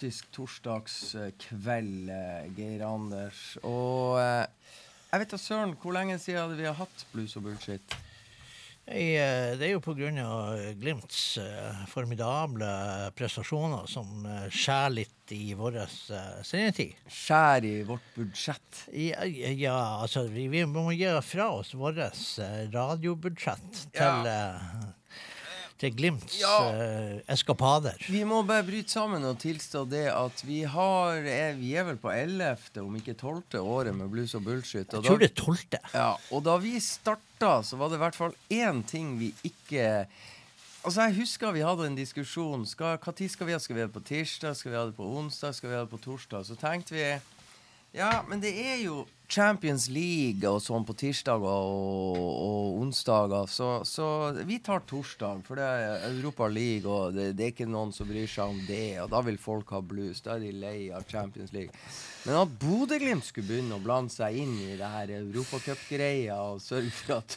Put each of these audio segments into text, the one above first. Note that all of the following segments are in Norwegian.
Faktisk torsdagskveld, eh, Geir Anders. Og eh, jeg vet da søren hvor lenge siden vi har hatt blues og bullshit. Nei, eh, Det er jo pga. Glimts eh, formidable prestasjoner som eh, skjærer litt i vår eh, sendetid. Skjærer i vårt budsjett. Ja, ja, altså vi, vi må gi fra oss vårt radiobudsjett til, eh, til Glimts Ja. eh, eskapader. Vi må bare bryte sammen og tilstå det at vi har er, Vi er vel på 11., om ikke 12. året med blues og bullshit. Og Jeg tror det er tolvte. Ja, og da vi starta, så var det i hvert fall én ting vi ikke Altså, jeg husker vi hadde en diskusjon. Skal, hva tid skal vi ha? Skal vi ha det på tirsdag? Skal vi ha det på onsdag? Skal vi ha det på torsdag? Så tenkte vi Ja, men det er jo Champions League og sånn på tirsdager og, og onsdager, så, så vi tar torsdag, for det er Europa League, og det, det er ikke noen som bryr seg om det, og da vil folk ha blues. Da er de lei av Champions League. Men at Bodø-Glimt skulle begynne å blande seg inn i det her europacupgreia og sørge for at,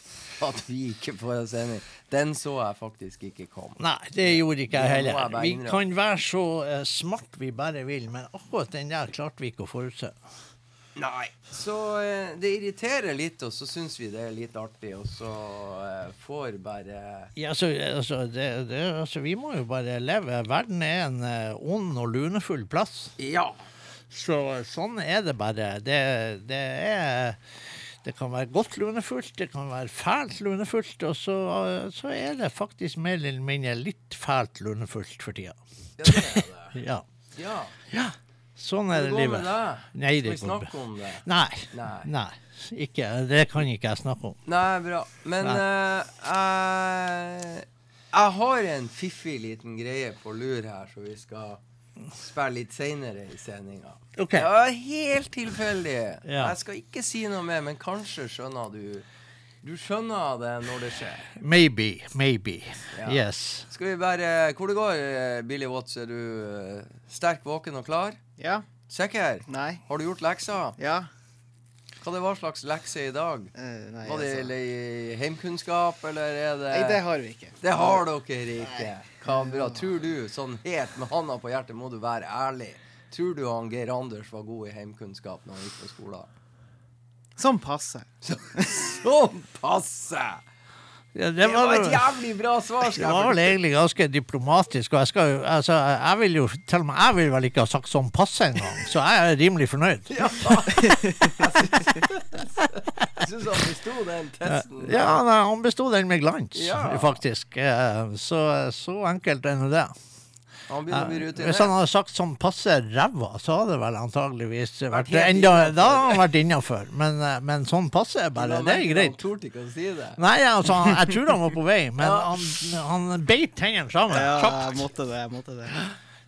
at vi ikke får oss enig, den så jeg faktisk ikke komme. Nei, det gjorde ikke jeg heller. Vi kan være så uh, smart vi bare vil, men akkurat den der klarte vi ikke å forutse. Nei. Så eh, det irriterer litt, og så syns vi det er litt artig, og så eh, får bare Ja, altså, altså, det, det, altså, vi må jo bare leve. Verden er en eh, ond og lunefull plass. Ja. Så sånn er det bare. Det, det er Det kan være godt lunefullt, det kan være fælt lunefullt, og så, så er det faktisk mer eller mindre litt fælt lunefullt for tida. Ja, det er det. Ja. Ja. ja. Sånn er Det livet. Nei, det Skal vi snakke om det? Nei. Nei. Nei. Ikke, det kan ikke jeg snakke om. Nei, bra. Men Nei. eh, jeg, jeg har en fiffig liten greie på lur her, så vi skal spille litt seinere i sendinga. Okay. Det var helt tilfeldig. Ja. Jeg skal ikke si noe mer, men kanskje skjønner du Du skjønner det når det skjer. Maybe. Maybe. Ja. Yes. Skal vi bare Hvor det går, Billy Watts? Er du eh, sterk, våken og klar? Ja. Sikker? Nei. Har du gjort lekser? Ja. Hva det var slags lekse i dag? Eh, nei, Var det altså. i heimkunnskap, eller er det Nei, det har vi ikke. Det har dere ikke. Hva bra. Tror du, sånn helt med handa på hjertet, må du være ærlig. Tror du han Geir Anders var god i heimkunnskap når han gikk på skolen? Sånn passe. Sånn passe! Ja, Det var et jævlig bra svar. Det var vel egentlig ganske diplomatisk. Og jeg skal altså, jeg vil jo, til og med jeg vil vel ikke ha sagt sånn passe engang, så jeg er rimelig fornøyd. Ja. Jeg syns han besto den testen. Ja, han besto den med glans, Ja. faktisk. Eh, Så, så enkelt er nå det. Han begynner å bli Eh, Hvis han hadde sagt sånn passe ræva, så hadde det vel antageligvis vært enda. Da hadde han vært innafor. Men, eh, men sånn passe er bare, det er Han greit. torde ikke å si det. Nei, altså, han- jeg tror han var på vei, men Ja. han, han beit tennene sammen. Ja, jeg måtte det. jeg måtte det.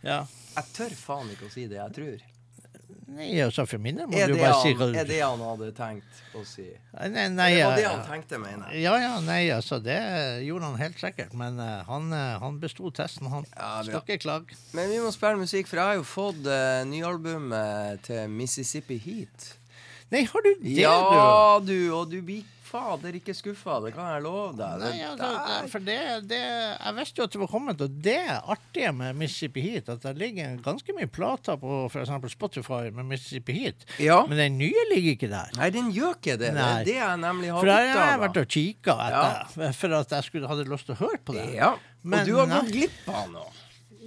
Ja. Jeg tør faen ikke å si det jeg tror. Nei, altså For min del må du bare si hva du er det han hadde tenkt å si? Nei, nei, Det var det han tenkte, mener jeg. ja, ja, nei, altså Det gjorde han helt sikkert. Men uh, han, eh, han besto testen, han. Ja. Skal ikke klage. Men vi må spille musikk, for jeg har jo fått uh, nyalbumet til Mississippi Heat. Nei, har du det, Ja, du, og du blir fader ikke skuffa, det kan jeg love deg. Det Nei, altså, der- for det, det Jeg visste jo at det var kommet, og det artige med Mississippi Heat, at det ligger ganske mye plater på f.eks. Spotify med Mississippi Heat, ja. men den nye ligger ikke der. Nei, den gjør ikke det. Det er det jeg nemlig har For der har jeg vært og kikka etter, for at jeg skulle, hadde lyst til å høre på det. Ja. Men og du har nei. gått glipp av noe.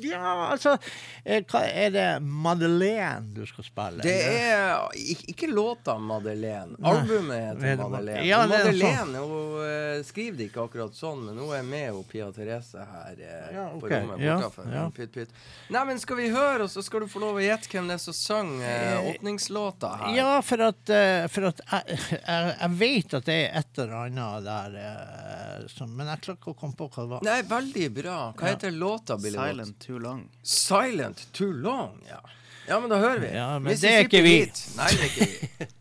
Ja, altså eh, hva, Er det Madeleine du skal spille? Det er ikke, låta Madeleine. Albumet Er heter Madeleine. Ja, Madeleine det Madeleine hun eh, skriver det ikke akkurat sånn, men hun er med og Pia Therese her ja, Ja, på ok. rommet Ja, bortafor. ja. Pytt, pytt. Nei, men skal vi høre, og så skal du få lov å gjette hvem det er som sang eh, Eh, åpningslåta her. Ja, for at, eh, for at jeg, jeg, jeg vet at det er et eller annet der eh, som, Men jeg klarer ikke å komme på hva det var. Nei, veldig bra. Hva Ja. heter låta, Billy? Silent too long. Silent Too Long, ja. Ja, men da hører vi. Ja, men det er ikke vi. Nei, det er ikke vi.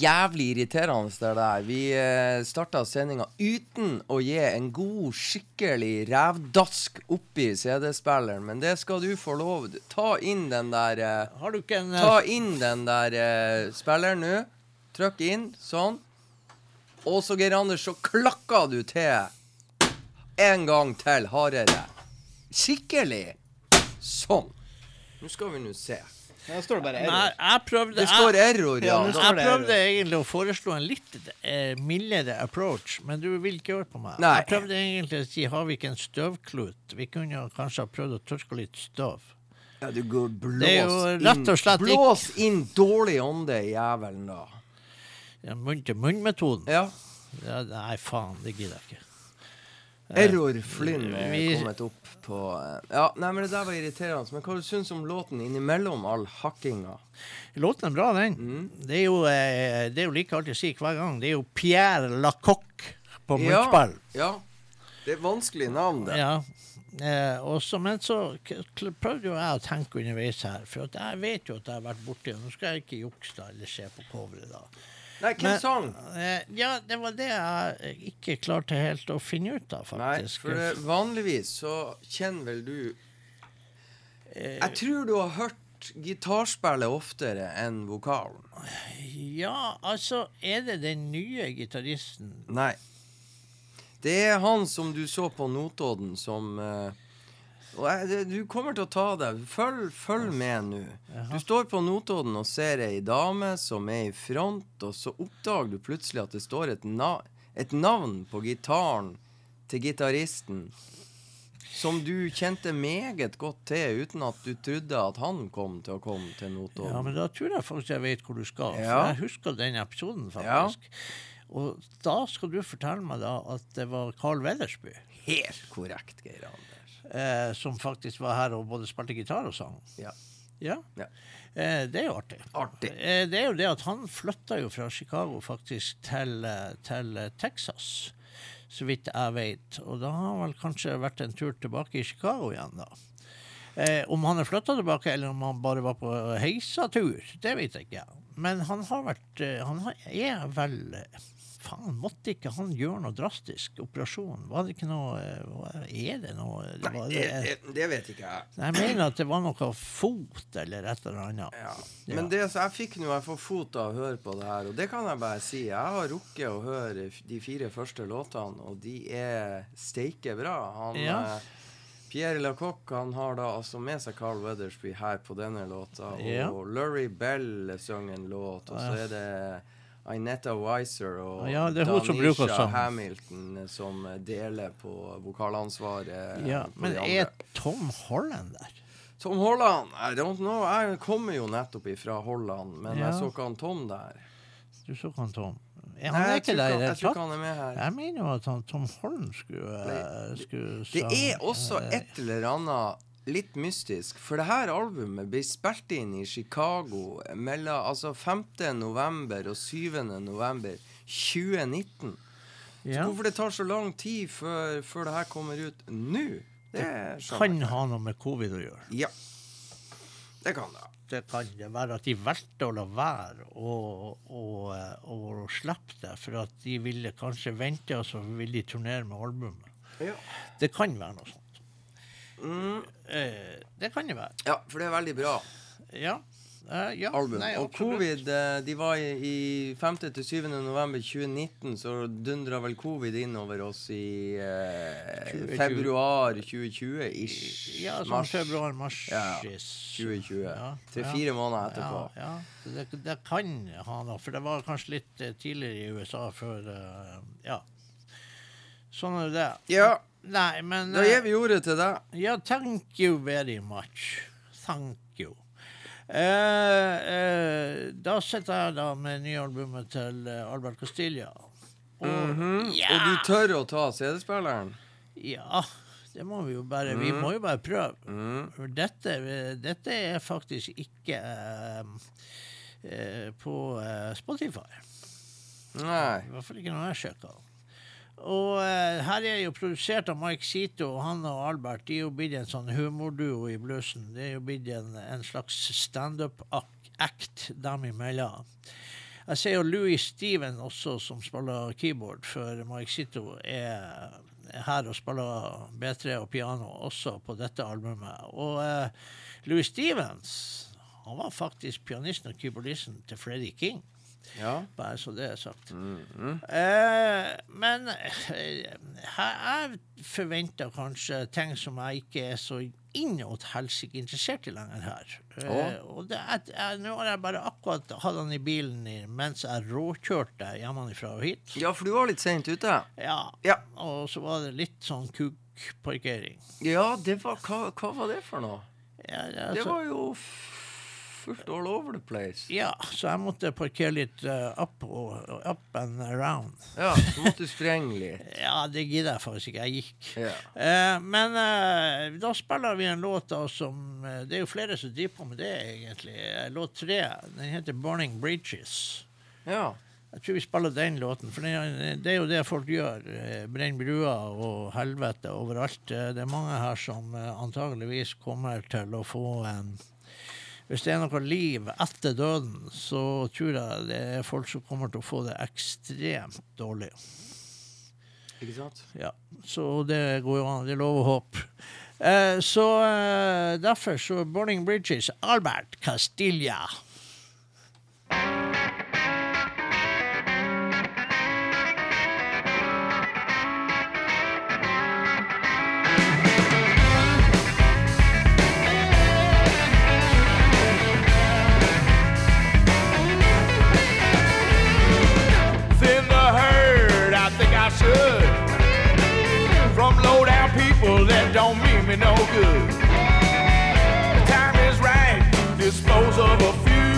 jævlig irriterende det der. Vi eh, starta sendinga uten å gi en god, skikkelig rævdask oppi CD-spilleren, men det skal du få lov Ta inn den der eh, Har du ikke en eh, Ta inn den der eh, spilleren nå. Trykk inn, sånn. Og så, Geir Anders, så klakka du til en gang til hardere. Skikkelig. Sånn. Nå skal vi nå se. Her står det bare Nei, jeg prøvde Det jeg- står error, ja. Ja, nå står Jeg det prøvde error. egentlig å foreslå en litt eh, mildere approach, men du vil ikke høre på meg. Nei. Jeg prøvde egentlig å si har vi ikke en støvklut? Vi kunne jo kanskje ha prøvd å tørke litt støv. Ja, du går blås Det er jo inn rett og slett ikke- Blås inn dårlig ånde i jævelen, da. Ja, Munn-til-munn-metoden. Ja. Ja, nei, faen, det gidder jeg ikke. Error Flynn er vi- kommet opp på eh, Ja, nei, men det der var irriterende. Men hva du syns om låten innimellom all hakkinga? Låten er bra, den. Mm. Det, er jo, eh, det er jo like artig å si hver gang. Det er jo Pierre Lacocque på Ja. munnspill. Ja. Det er vanskelig navn, det. Ja. Eh, også, men så prøvde jo jeg å tenke underveis her, for jeg vet jo at jeg har vært borti og Nå skal jeg ikke jukse da, eller se på coveret, da. Nei, hvem sang? Eh, ja, det var det jeg ikke klarte helt å finne ut av, faktisk. Nei, for det, vanligvis så kjenner vel du Jeg tror du har hørt gitarspillet oftere enn vokalen. Ja, altså, er det den nye gitaristen Nei. Det er han som du så på Notodden som eh, og jeg, Du kommer til å ta deg. Følg, følg med nå. Du står på Notodden og ser ei dame som er i front, og så oppdager du plutselig at det står et, na et navn på gitaren til gitaristen som du kjente meget godt til, uten at du trodde at han kom til å komme til Notodden. Ja, men da tror jeg faktisk jeg vet hvor du skal. Ja. For jeg husker den episoden, faktisk. Og da skal du fortelle meg da at det var Carl Wellersby Helt korrekt, Geir Anders. Eh, som faktisk var her og både spilte gitar og sang. Ja. Ja. Ja. Eh, det er jo artig. Artig. Eh, det er jo det at han flytta jo fra Chicago faktisk til, eh, til eh, Texas, så vidt jeg vet. Og da har han vel kanskje vært en tur tilbake i Chicago igjen, da. Eh, om han er flytta tilbake, eller om han bare var på heisatur, det vet jeg ikke. Men han har vært Han er vel Faen, måtte ikke han gjøre noe drastisk operasjon? Var det ikke noe eh, Er det noe det Nei, det, det, det vet ikke jeg. Jeg mener at det var noe fot eller et eller annet. Ja. Ja. Men det, så jeg fikk nå jeg får fot av å høre på det her, og det kan jeg bare si. Jeg har rukket å høre de fire første låtene, og de er steike bra. Han, Ja. eh, Pierre Lacoque han har da altså med seg Carl Weathersby her på denne låta, og Ja. Lurie Bell synger en låt, og så er det Inetta Weiser og Ja, som bruker Danisha. Hamilton eh, som deler på vokalansvaret. Ja, på men er. Tom Holland der? Tom Holland I don't know. Jeg kommer jo nettopp ifra Holland, men Ja. jeg så ikke han Tom der. Du så ikke han Tom? Nei, han er jeg ikke tror Jeg tror ikke han er med her. Jeg mener jo at han, Tom Holland skulle, eh, skulle Det er også eh, et eller annet litt mystisk, for det her albumet ble spilt inn i Chicago mellom altså 5. november og 7. november 2019. ja. Så hvorfor det tar så lang tid før, før det her kommer ut nå, det det Kan ha noe med covid å gjøre. Ja. Det kan det. Det kan det være at de valgte å la være å, å, å, å slippe det, for at de ville kanskje vente, og så ville de turnere med albumet. Ja. Det kan være noe sånt. Mm, det kan det være. ja, for det er veldig bra. Ja. Uh, ja. album. Nei, og covid, eh, de var i, i 5. til 7. november 2019, så dundra vel covid inn over oss i eh, 2020. februar 2020-ish. Ja, sånn Mars februar-mars. Ja, 2020. Tre-fire måneder etterpå. Ja, ja. Det, det kan ha noe, for det var kanskje litt eh, tidligere i USA før uh, Ja. Sånn er det. Ja, Nei, men da eh, gir vi ordet til deg. Ja, thank you very much. Thank you. Eh, eh, da sitter jeg da med nye albumet til eh, Albert Castilla. Og Mhm. ja, Og du tør å ta CD-spilleren? ja, det må vi jo bare Vi må jo bare prøve. Mm. Dette, dette er faktisk ikke eh, eh, på eh, Spotify. Nei. I hvert fall ikke når jeg sjekka. Og eh, her er jo produsert av Mike Sito, og han og Albert de er jo blitt en sånn humorduo i bluesen. Det er jo blitt en, en slags standup-act dem imellom. Jeg ser jo Louis Steven også, som spiller keyboard for Mike Sito, er er her og spiller B3 og piano også på dette albumet. Og eh, Louis Stevens han var faktisk pianisten og keyboardisten til Freddie King. Ja. Bare så det er sagt. eh, men eh, jeg forventer kanskje ting som jeg ikke er så innåt helsike interessert i lenger her. Eh, og det, er- jeg, nå har jeg bare akkurat hatt han i bilen i, mens jeg råkjørte hjemmefra og hit. ja, for du var litt seint ute. Ja. Ja. Og så var det litt sånn kukparkering. Ja, det var, hva, hva var det for noe? Ja, Det altså, var jo fullt all over the place. ja, så jeg måtte parkere litt uh, up, og, up and around. Ja, så måtte du sprenge litt. Ja, det gidder jeg faktisk ikke. Jeg gikk. Ja. Uh, men uh, da spiller vi en låt da som Det er jo flere som driver på med det, egentlig. Låt tre. Den heter 'Burning Bridges'. ja. Jeg tror vi spiller den låten, for det er, det jo det folk gjør. Brenn bruer og helvete overalt. Det er mange her som antageligvis kommer til å få en Hvis det er noe liv etter døden, så tror jeg det er folk som kommer til å få det ekstremt dårlig. Ikke sant? Ja, så det går jo an. Det er lov å håpe. Eh, så eh, derfor så Burning Bridges, Albert Castilla. Me no good. The time is right dispose of a few.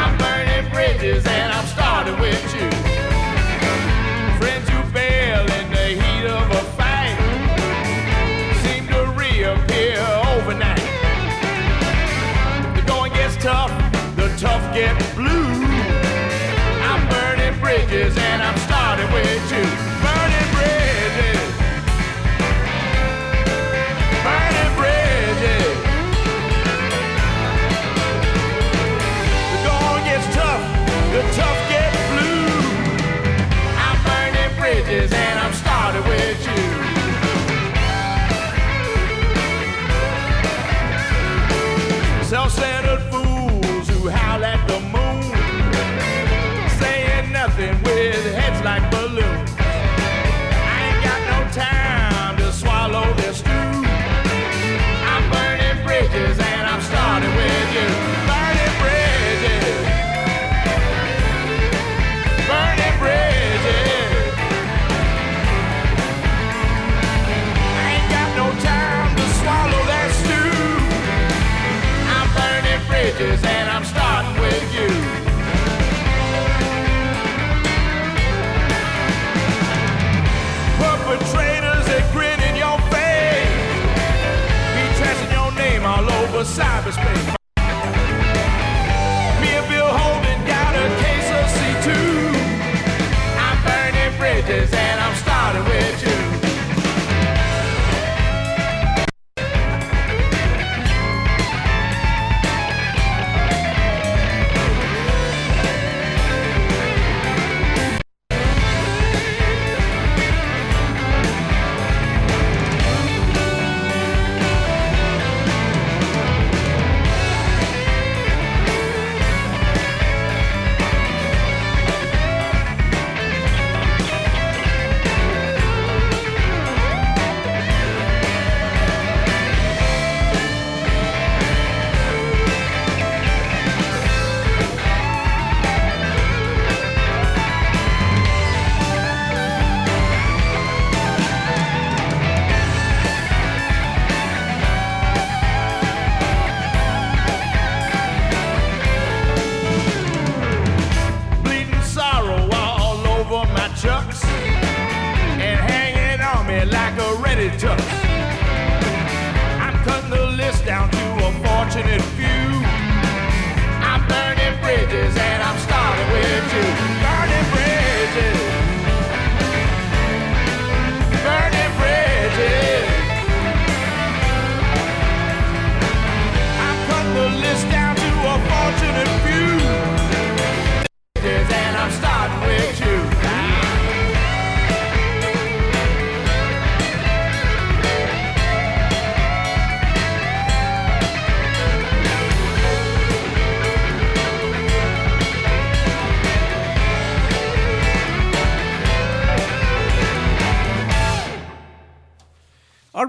I'm burning bridges and I'm starting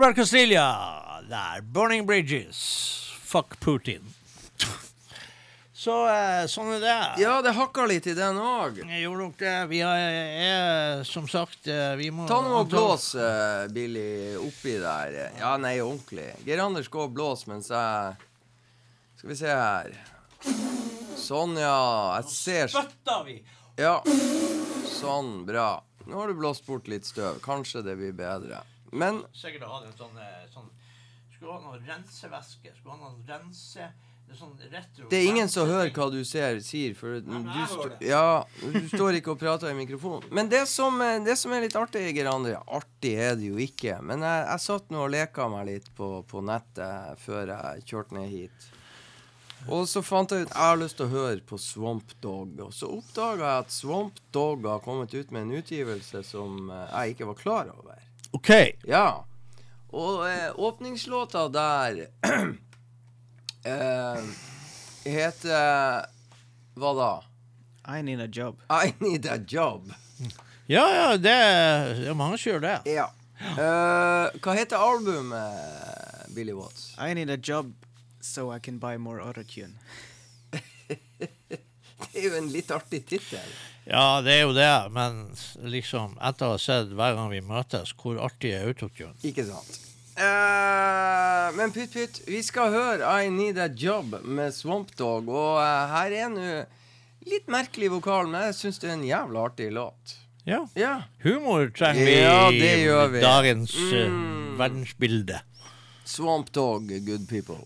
Albert Castilla der. 'Burning Bridges'. Fuck Putin. Så eh, sånn er det. Ja, det hakka litt i den òg. Gjorde nok det. Vi er, er som sagt eh, Vi må Ta nå og blås, eh, Billy, oppi der. Ja, nei, ordentlig. Geir Anders gå og blås mens jeg Skal vi se her. Sånn, ja. Jeg ser Spytta vi! Ja. Sånn, bra. Nå har du blåst bort litt støv. Kanskje det blir bedre. Men Sikkert ha en sånn, eh, sånn Skulle ha noe rensevæske. Skulle ha noe rense Det er sånn retro det er ingen som hører hva du ser, sier, for men du, sto, ja, du står ikke og prater i mikrofonen. Men det som, eh, det som er litt artig, Gerandre Artig er det jo ikke, men jeg, jeg satt nå og leka meg litt på, på nettet før jeg kjørte ned hit. Og så fant jeg ut jeg har lyst til å høre på Swamp Dog. Og så oppdaga jeg at Swamp Dog har kommet ut med en utgivelse som eh, jeg ikke var klar over. OK. Ja. Og eh, åpningslåta der eh, heter Hva da? I need a job. I need a job. Ja, ja, det er, mange som gjør det. Ja. Eh, hva heter albumet, Billy Watts? I need a job so I can buy more autotune. Det er jo en litt artig tittel. Ja, det er jo det, men liksom etter å ha sett hver gang vi møtes, hvor artig er autotune? Ikke sant? Uh, men pytt, pytt, vi skal høre I Need a Job med Swamp Dog. Og uh, her er nå litt merkelig vokal, men jeg syns det er en jævla artig låt. Ja. Ja. Humor trenger vi Ja, i vi. dagens eh, Mm. verdensbilde. Swamp Dog, good people.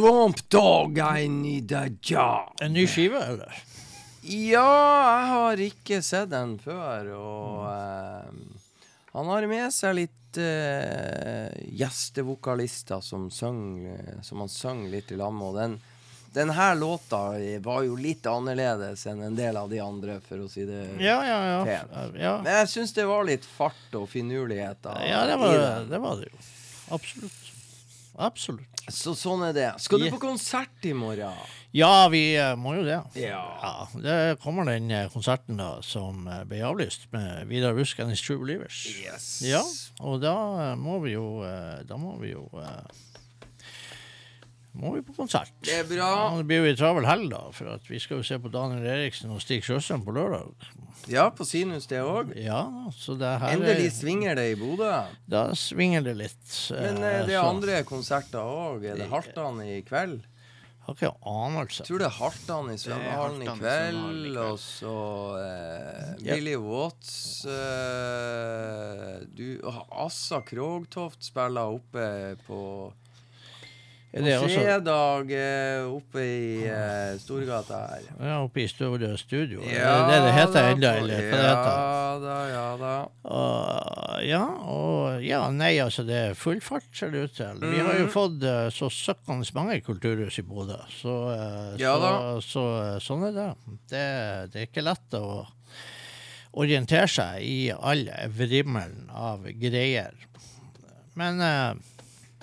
Swamp Dog, I need a job. En ny skive, eller? Ja, jeg har ikke sett den før, og uh, han har med seg litt uh, gjestevokalister som, søng, som han sang litt i lag med. Og den, den her låta var jo litt annerledes enn en del av de andre, for å si det Ja, ja, ja. Ja, Men jeg syns det var litt fart og finurligheter ja det, var, den. det var det jo. Absolutt. Absolutt. Så sånn er det. Skal du på konsert i morgen? Ja, vi eh, må jo det. Ja. Det kommer den eh, konserten da som eh, ble avlyst med Vidar Busk and His True Believers. Yes. Ja, og da må vi jo Da må vi jo Må vi på konsert. Det er bra. Ja, det blir jo ei travel helg, da, for at vi skal jo se på Daniel Eriksen og Stig Sjøstrøm på lørdag. Ja, på Sinus det òg. Ja, så det Endelig er- svinger det i Bodø. Da svinger det litt. Men eh, eh, det er så- andre konserter òg. Er det Hartan i kveld? Har ikke anelse. Tror det er Hartan i svømmehallen i kveld. Og så eh, Ja. Billy Watts eh, du, Assa Krogtoft spiller oppe på På fredag eh, oppe i eh, Storgata her. ja, oppe i Store Studio? er det det det heter ennå, eller hva det heter? Ja da, ja da. Og, ja, og ja, nei, altså det er full fart, ser det ut til. Vi har jo Mhm. fått eh, så søkkende mange kulturhus i Bodø, så, eh, Ja så, så sånn er det. det. Det er ikke lett å orientere seg i all vrimmelen av greier. Men eh,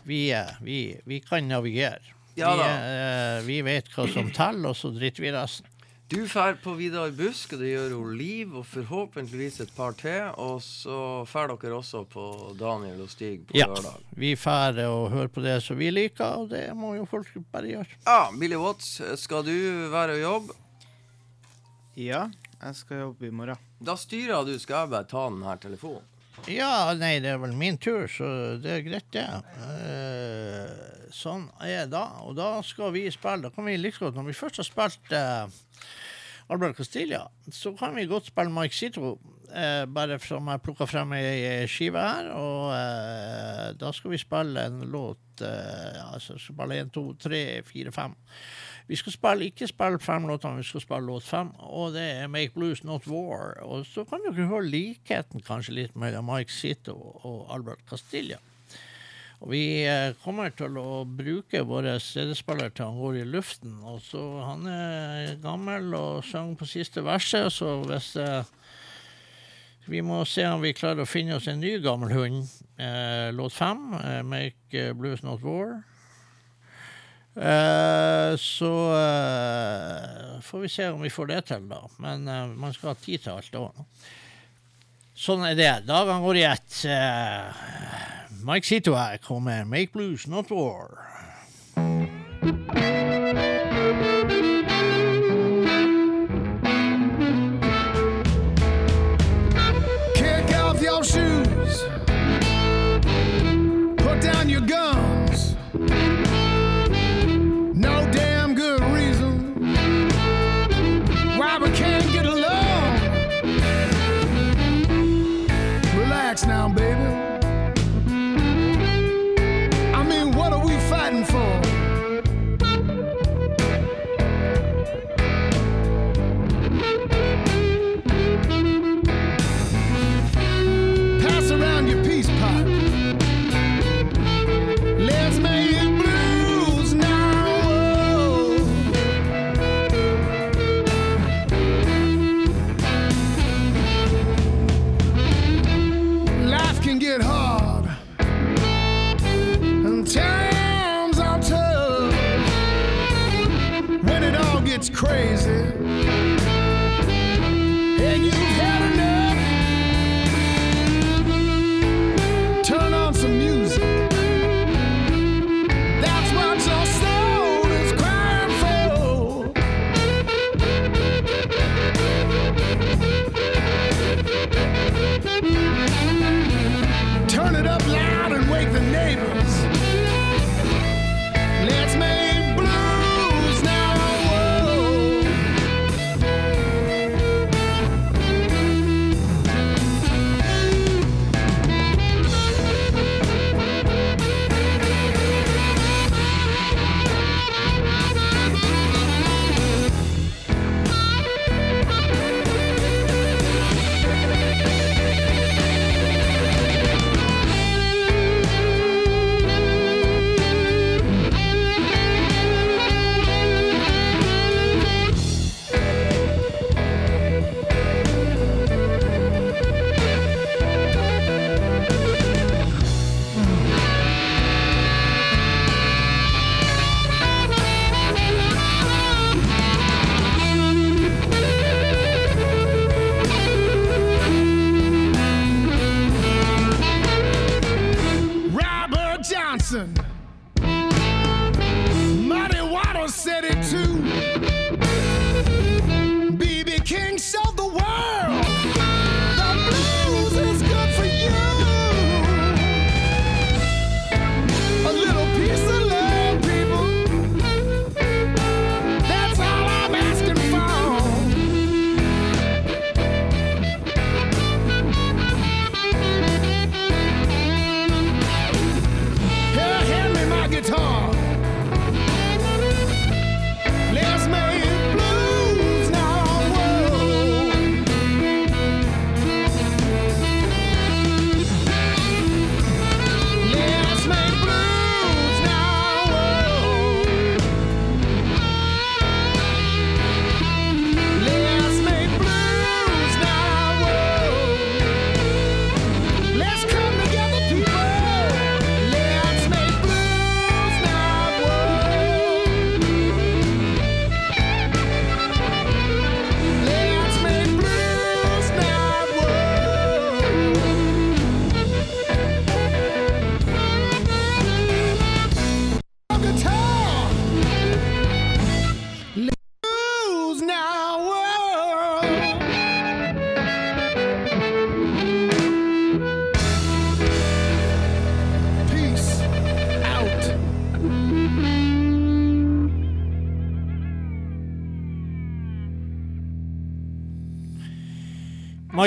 vi, vi, vi kan navigere. Ja vi, eh, vi vet hva som teller, og så driter vi resten. Du drar på Vidar Busk, og det gjør jo Liv, og forhåpentligvis et par til. Og så drar dere også på Daniel og Stig på Ja. lørdag. Vi drar og hører på det som vi liker, og det må jo folk bare gjøre. Ja, Billy Watts, skal du være og jobbe? Ja, jeg skal jobbe i morgen. Da styrer du, skal jeg bare ta denne telefonen. Ja, nei, det er vel min tur, så det er greit, det. Eh, sånn er det. Og da skal vi spille. Da kan vi like godt, når vi først har spilt eh, Albert Castilla, så kan vi godt spille Mike Citro. Eh, bare som jeg plukka frem ei skive her. Og eh, da skal vi spille en låt eh, altså spille én, to, tre, fire, fem. Vi skal spille, ikke spille fem låter, vi skal spille låt fem, og det er Make Blues Not War. Og så kan dere høre likheten kanskje litt mellom Mike Zito og Albert Castilla. Og vi eh, kommer til å bruke vår CD-spiller til han går i luften. Og så Han er gammel og sang på siste verset, så hvis eh, Vi må se om vi klarer å finne oss en ny gammel hund. Eh, låt fem, eh, Make Blues Not War. Eh, så eh, får vi se om vi får det til, da. Men eh, man skal ha tid til alt òg. Sånn er det. Dagene går i ett. Mike Sito her kommer 'Make Blues Not War'. Kick off your shoes. Put down your guns. Now, baby.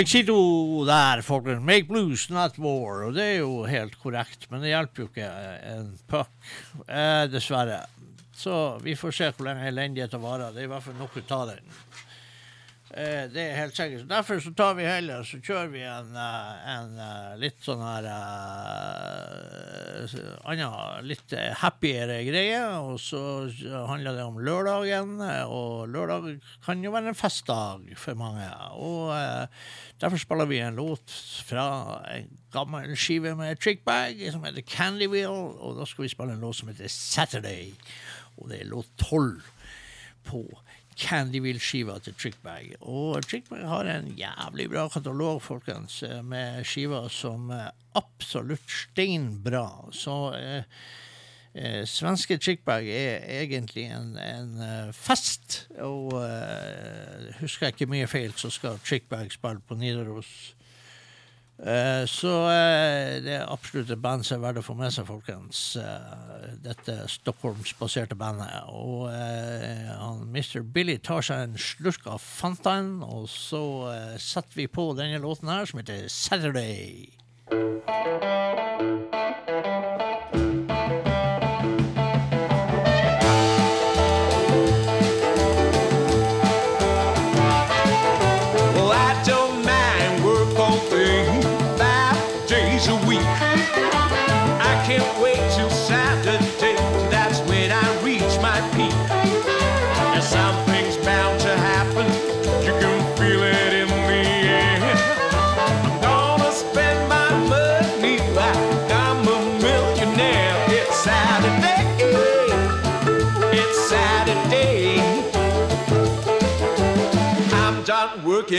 Mike jo der, folkens. Make blues, not war. Og det er jo helt korrekt, men det hjelper jo ikke en puck, eh, dessverre. Så vi får se hvor lenge elendigheten varer. Det er i hvert fall nok å ta den. Eh, det er helt sikkert. Derfor så tar vi heller så kjører vi en, eh, en eh, litt sånn her Annen litt happiere greie. Og så handler det om lørdagen, og lørdag kan jo være en festdag for mange. Og derfor spiller vi en låt fra en gammel skive med Trickbag som heter Candy Wheel, og da skal vi spille en låt som heter Saturday. Og det er låt tolv på Candyville-skiva til Trickbag. Og Trickbag har en jævlig bra katalog, folkens, eh, med skiver som er absolutt steinbra. Så eh, eh, svenske Trickbag er egentlig en, en eh, fest. Og eh, husker jeg ikke mye feil, så skal Trickbag spille på Nidaros. Eh, så eh, det er absolutt et band som er verdt å få med seg, folkens. Eh, dette Stockholms-baserte bandet. Og han, Mr. Billy tar seg en slurk av Fantaen, og så setter vi på denne låten her, som heter Saturday.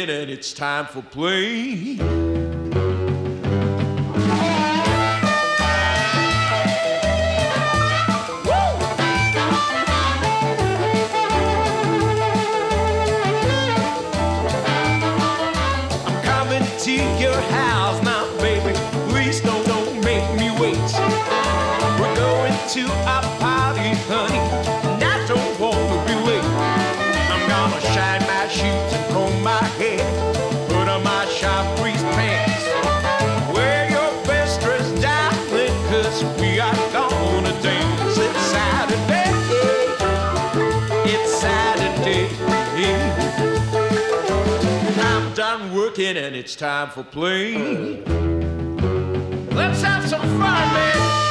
Done working and it's time for play. Working and it's time for play. Let's have some fun, man.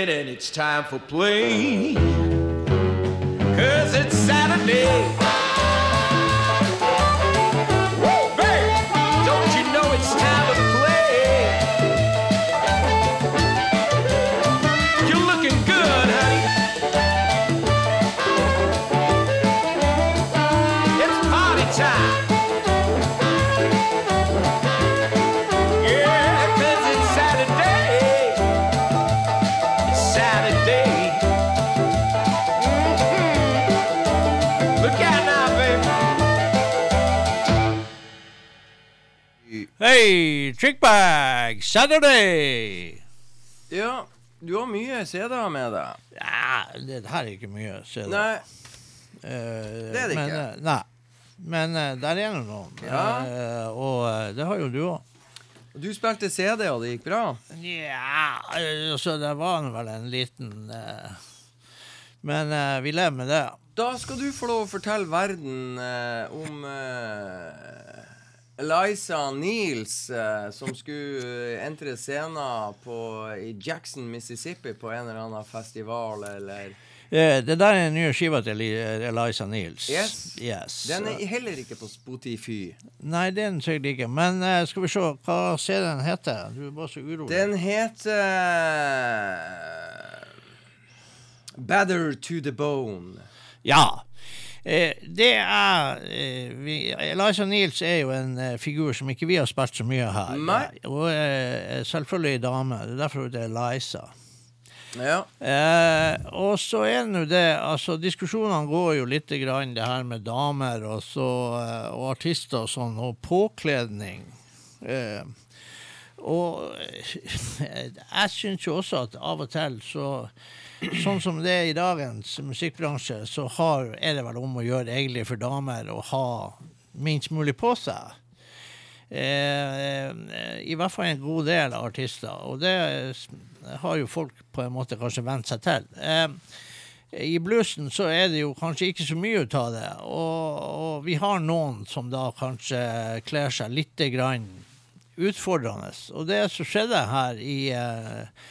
Working and it's time for play. Cause it's Saturday. Trickbag, Saturday! Ja, du har mye CD-er med deg. Ja, det her er ikke mye, du. Nei, Eh, det er det men, ikke. eh, Nei. Men uh, der er det noen. Ja. Uh, og det har jo du òg. du spilte CD, og det gikk bra. Nja, altså, det var vel en liten Men vi lever med det. Da skal du få lov å fortelle verden om Eliza Niels, eh, som skulle entre scenen på, i Jackson, Mississippi på en eller annen festival, eller Eh, Det der er den nye skiva til Eliza Niels. Yes. Yes. Den er heller ikke på Spotify. Nei, den sikkert ikke. Men eh, skal vi se, hva CD-en heter? Du er bare så urolig. Den heter Better to the Bone. Ja. Eh, det er eh, vi, Elijah Niels er jo en eh, figur som ikke vi har spilt så mye her. Nei. Og eh, selvfølgelig dame. Det er derfor hun heter Eliza. Ja. Eh, og så er det nå det altså Diskusjonene går jo litt grann det her med damer og, så, eh, og artister og sånn, og påkledning. Eh, og eh, jeg syns jo også at av og til så Sånn som det er i dagens musikkbransje, så har, er det vel om å gjøre egentlig for damer å ha minst mulig på seg. Eh, I hvert fall en god del av artister. Og det har jo folk på en måte kanskje vent seg til. Eh, I bluesen så er det jo kanskje ikke så mye ut av det. Og, og vi har noen som da kanskje kler seg litt grann utfordrende. Og det som skjedde her i eh,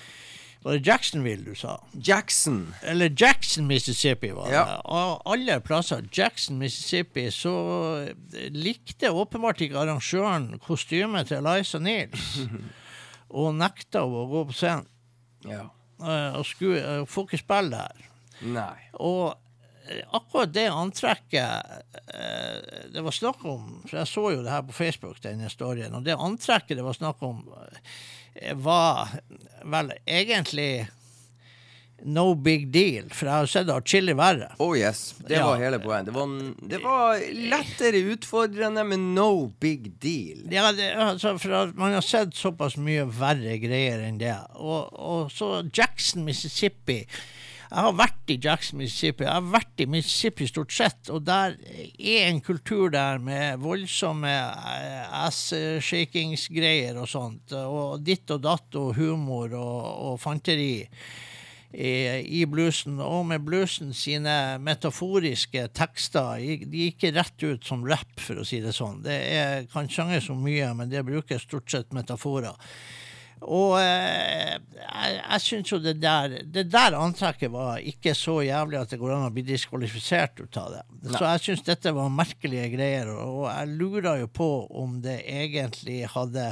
Var det Jacksonville du sa? Jackson. Eller Jackson, Mississippi var det. Ja. Av alle plasser, Jackson, Mississippi, så likte åpenbart ikke arrangøren kostymet til Eliza Niels. og nekta å gå på scenen. Ja. eh, Og skulle, eh, får ikke spille der. Nei. Og eh, akkurat det antrekket eh, det var snakk om For jeg så jo det her på Facebook, denne storyen. Og det antrekket det var snakk om, eh, var vel egentlig no big deal. For jeg har sett atskillig verre. Oh yes. Det Ja. var hele poenget. Det var, det var lettere utfordrende, men no big deal. Ja, det, altså, for man har sett såpass mye verre greier enn det. Og, og så Jackson, Mississippi. Jeg har vært i Jackson, Mississippi. Jeg har vært i Mississippi stort sett, og der er en kultur der med voldsomme eh, ass-shakingsgreier og sånt. Og ditt og datt og humor og, og fanteri i, i bluesen, og med bluesen sine metaforiske tekster. De gikk rett ut som rap, for å si det sånn. Det er, kan synges så mye, men det bruker stort sett metaforer. Og eh, jeg, jeg syns jo det der Det der antrekket var ikke så jævlig at det går an å bli diskvalifisert ut av det. Så jeg syns dette var merkelige greier, og jeg lurer jo på om det egentlig hadde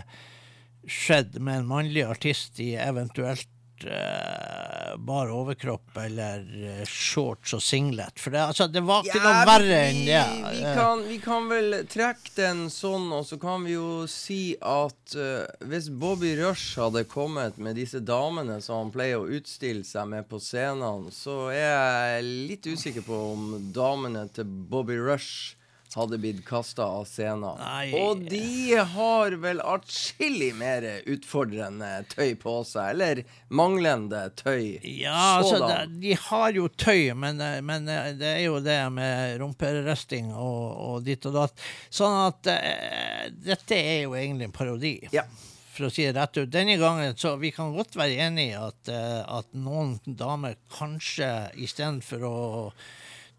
skjedd med en mannlig artist i eventuelt eh, bar overkropp eller eh, shorts og singlet. For det, altså, det var ikke noe verre enn det. Vi Eh, kan, vi kan vel trekke den sånn, og så kan vi jo si at eh, hvis Bobby Rush hadde kommet med disse damene som han pleier å utstille seg med på scenene, så er jeg litt usikker på om damene til Bobby Rush hadde blitt kasta av scenen. Nei. Og de har vel atskillig mer utfordrende tøy på seg, eller manglende tøy. Ja, altså, de har jo tøy, men, eh, men eh, det er jo det med rumperesting og, og ditt og datt. Sånn at uh, dette er jo egentlig en parodi. Ja. For å si det rett ut. Denne gangen, så Vi kan godt være enig i at, at noen damer kanskje istedenfor å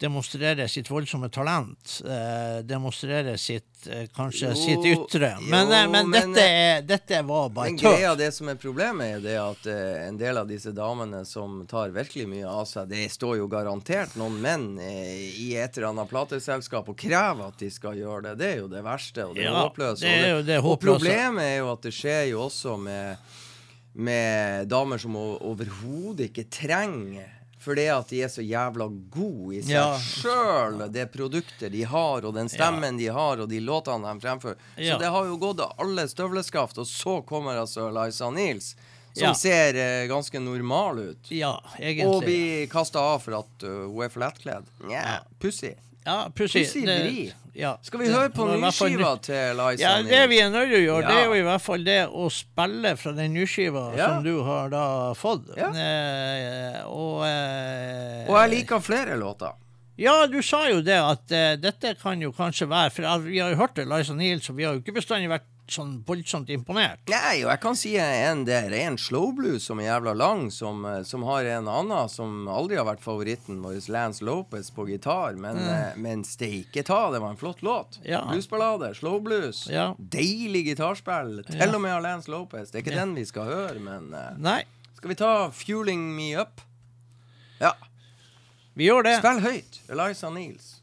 demonstrere sitt voldsomme talent, eh, demonstrere sitt eh, kanskje Jo, sitt ytre. Men, jo, eh, men, men, dette, er, dette var bare tøft. greia, det som er problemet, er det at eh, en del av disse damene som tar virkelig mye av seg, det står jo garantert noen menn eh, i et eller annet plateselskap og krever at de skal gjøre det. Det er jo det verste og det Ja, håpløse. det er jo det og problemet er jo at det skjer jo også med, med damer som overhodet ikke trenger fordi at de er så jævla gode i seg Ja. sjøl, det produktet de har, og den stemmen de har, og de låtene de fremfører. Ja. Så det har jo gått av alle støvleskaft, og så kommer altså Liza Nils. som Ja. ser eh, ganske normal ut. Ja, egentlig Og blir kasta av for at uh, hun er for lettkledd. Yeah. pussig. Ja, pussig. Ja, Skal vi høre på nyskiva til Liza Ja, det vi er nødt til å gjøre, det er jo i hvert fall det å spille fra den nyskiva som du har da fått. Eh, og eh, Og jeg liker flere låter. Ja, du sa jo det at eh, dette kan jo kanskje være For vi har jo hørt det, Liza Niels, og vi har jo ikke bestandig vært sånn voldsomt imponert. Nei, og jeg kan si en det er en slow blues som er jævla lang, som, eh, som har en annen som aldri har vært favoritten vår, Lance Lopez på gitar, men, mm. men steike ta, det var en flott låt. Ja. Bluesballade, slow blues. Ja. Deilig gitarspill, til Ja. og med av Lance Lopez. Det er ikke den vi skal høre, men eh, Nei. skal vi ta 'Fueling Me Up'? Ja. Vi gjør det. Spill høyt. Eliza Niels.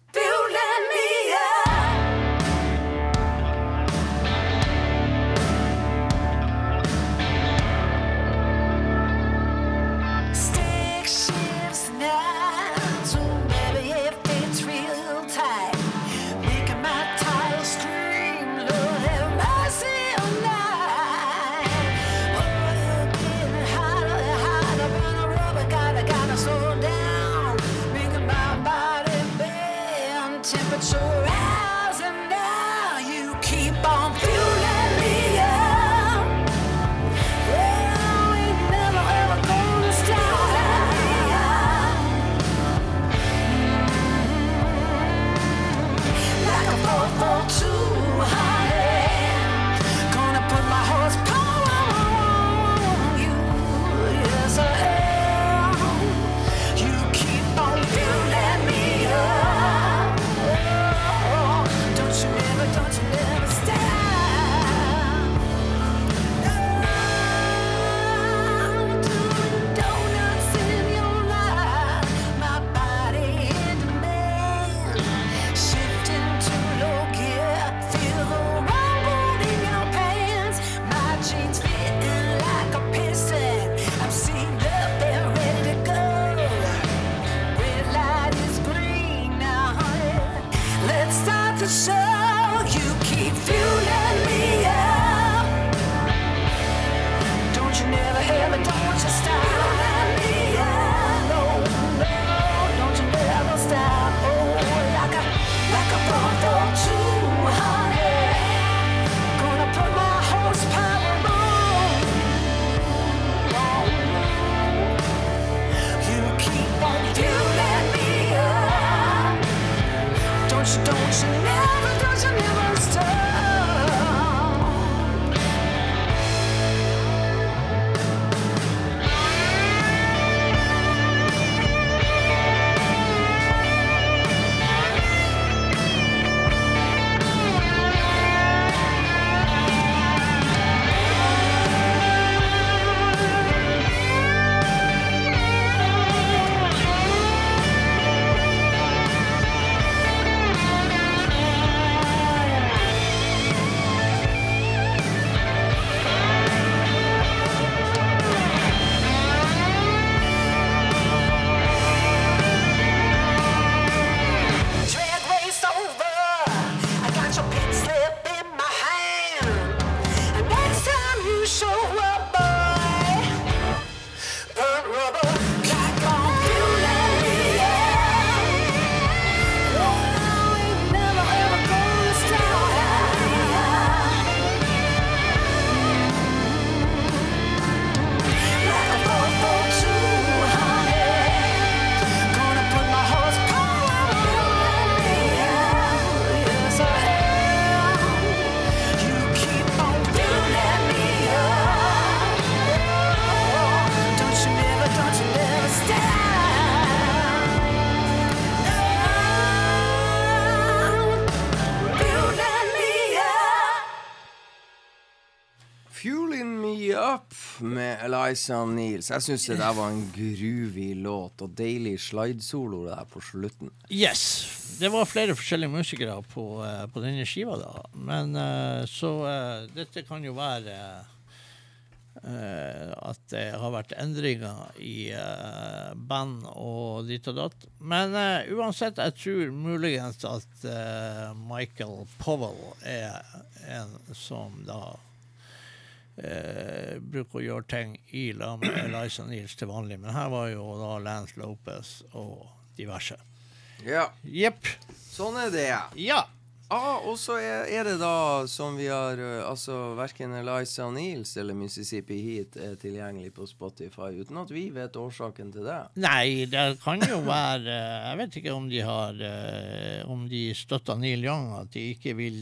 Show Eliza Niels. Jeg syns det der var en groovy låt, og deilig slidesolo der på slutten. Yes. Det var flere forskjellige musikere på, eh, på denne skiva, da. Men eh, så eh, dette kan jo være at det har vært endringer i band og ditt og datt. Men uansett, jeg tror muligens at Michael Powell er en som da eh, bruker å gjøre ting i lag med Eliza Niels til vanlig. Men her var jo da Lance Lopez og diverse. Ja, Jepp. sånn er det. Ja. Ah, og så er, er det da som vi har uh, Altså verken Eliza Niels eller Mississippi Heat er tilgjengelig på Spotify, uten at vi vet årsaken til det. Nei, det kan jo være eh, Jeg vet ikke om de har eh, Om de støtter Neil Young, at de ikke vil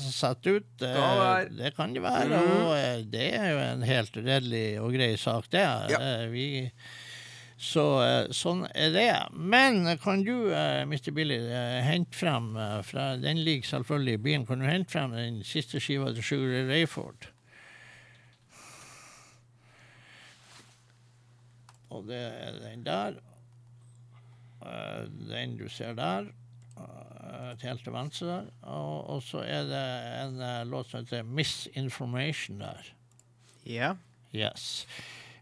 sette ut. eh, Kan. Det kan det være, Mm. og eh, det er jo en helt redelig og grei sak, det. Ja. Eh, Vi, så eh, sånn er det. Men kan du, eh, Mr. Billy, eh, hente frem fra, Den ligger selvfølgelig i bilen. Kan du hente frem den siste skiva til Sugar Rayford? Og det er den der. den du ser der. til helt til venstre der. Og, og så er det en låt som heter Misinformation der. Ja. Yes.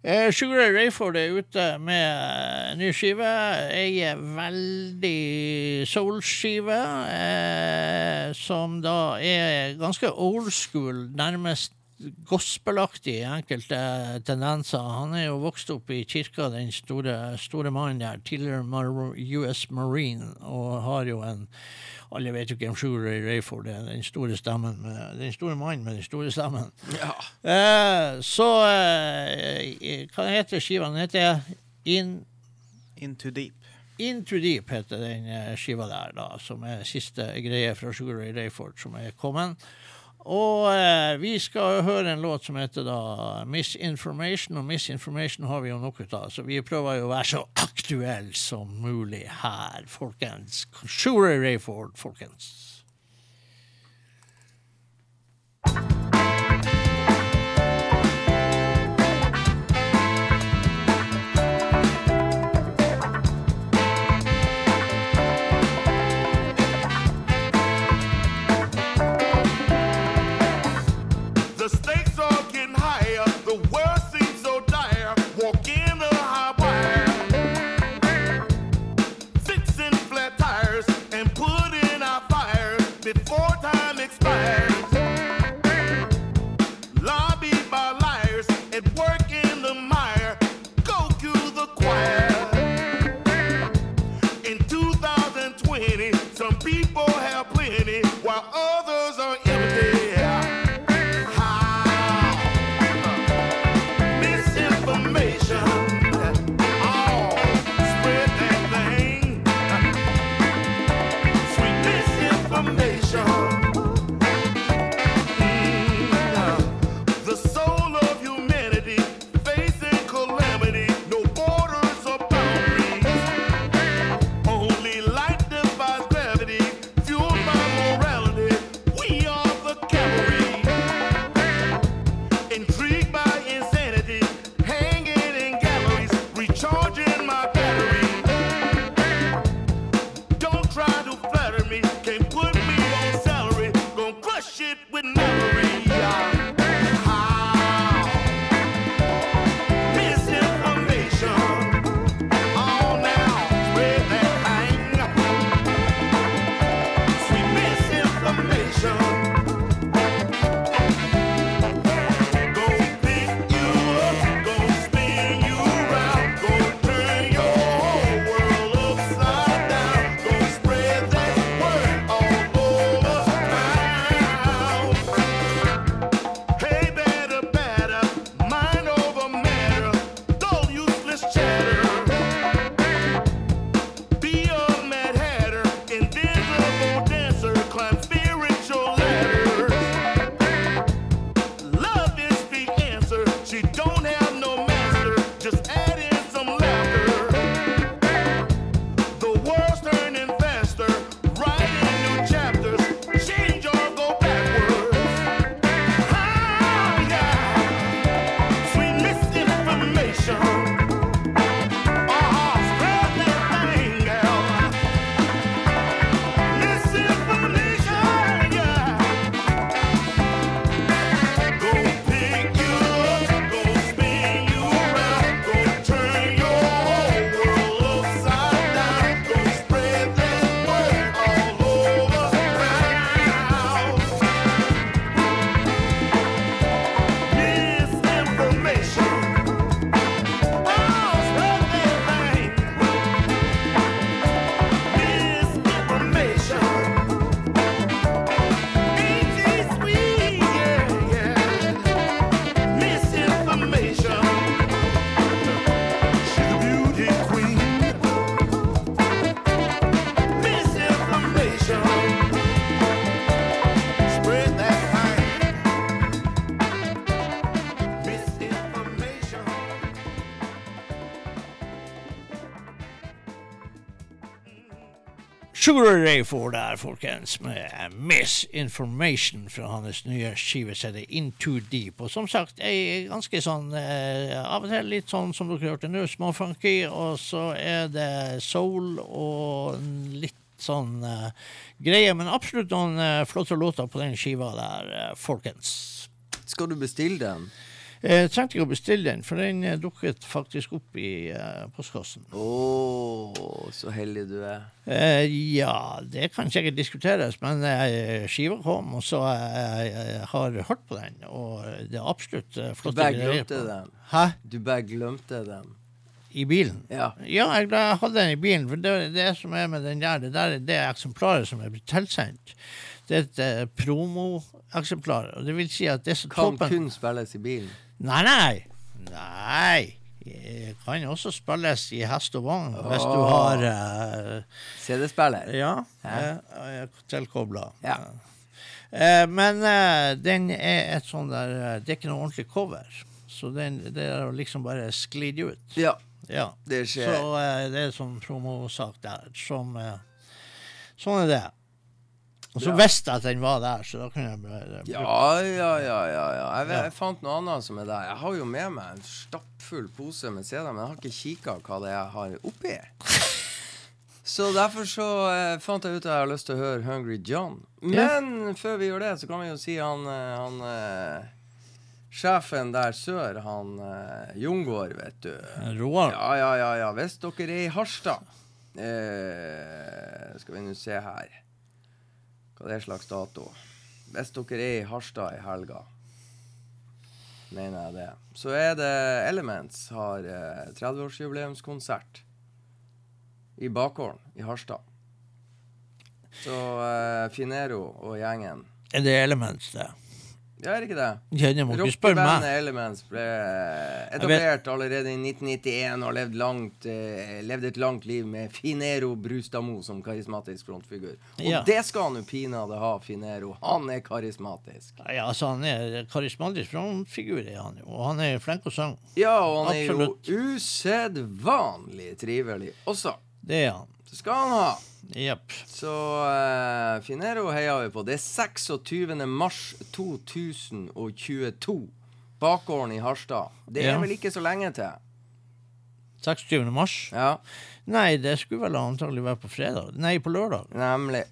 Eh, Sugar Ray Rayford er ute med eh, ny skive. Ei veldig soul-skive, eh, som da er ganske old school, nærmest gospelaktig i enkelte tendenser. Han er jo vokst opp i kirka, den store, store mannen der, tidligere US Marine, og har jo en alle vet jo hvem Sugar Ray Rayford er, den store stemmen, med, den store mannen med den store stemmen. Eh, så eh, Hva heter skiva? Den heter In, Into Deep. Into Deep, heter den eh, skiva der, da, som er siste greie fra Sugar Ray Rayford som er kommet. Og eh, vi skal høre en låt som heter da Misinformation, og Misinformation har vi jo nok ut av, så vi prøver jo å være så aktuelle som mulig her, folkens. Sure Rayford, folkens. Sugar Ray får der, folkens, med Misinformation fra hans nye skive-CD Into Deep. Og som sagt, ei ganske sånn eh, Av og til litt sånn som dere hørte nå, småfunky, og så er det soul og litt sånn eh, greie, men absolutt noen eh, flotte låter på den skiva der, eh, folkens. Skal du bestille den? Jeg trengte ikke å bestille den, for den eh, dukket faktisk opp i eh, postkassen. Å, så heldig du er. Eh, ja, det kan sikkert diskuteres, men eh, skiva kom, og så eh, jeg har hørt på den, og det er absolutt flott. Du bare glemte den. Hæ? Du bare glemte den. I bilen? Ja. Ja, jeg jeg hadde den i bilen, for det, det som er med den der, det der er det eksemplaret som er blitt tilsendt. Det er et eh, promoeksemplar, og det vil si at det som Kan toppen kun spilles i bilen. Nei, nei. Nei. Det kan også spilles i hest og vogn hvis du har eh, CD-spiller. Ja, Hæ? eh, tilkobla. Ja. Eh, men eh, den er et sånn der eh, Det er ikke noe ordentlig cover. Så den, det er liksom bare sklidd ut. Ja, Ja. det skjer. Så eh, det er sånn promosak der som eh, Sånn er det. Og så visste jeg at den var der, så da kunne jeg bare Ja, ja, ja, ja. ja. Jeg, vet- Ja. jeg fant noe annet som er der. Jeg har jo med meg en stappfull pose med CD-er, men jeg har ikke kikka hva det er jeg har oppi. Så derfor så eh, fant jeg ut at jeg har lyst til å høre Hungry John. Men før vi gjør det, så kan vi jo si han, eh, han eh, Sjefen der sør, han eh, Jungård, vet du. Roar. Ja, ja, ja. ja. Hvis dere er i Harstad eh, Skal vi nå se her Hva er slags dato. Hvis dere er i Harstad i helga, mener jeg det, så er det Elements har eh, 30-årsjubileumskonsert i bakgården i Harstad. Så uh, Finero og gjengen Er det Elements, det? Ja, er ikke det? Rockebandet. Elements ble etablert allerede i 1991 og levde, langt, eh, levde et langt liv med Finero Brustadmo som karismatisk frontfigur. Og Ja. det skal han jo pinadø ha, Finero. Han er karismatisk. Ja, altså Han er karismatisk frontfigur, er han jo. Og han er flink å synge. Ja, og han er Absolutt. jo usedvanlig trivelig også. Det er han. Det skal han ha. Yep. Så uh, Finero heier vi på. Det er 26. mars 2022. Bakgården i Harstad. Det er Ja. vel ikke så lenge til? 26. mars? Ja. Nei, det skulle vel antagelig være på fredag. Nei, på lørdag. Nemlig.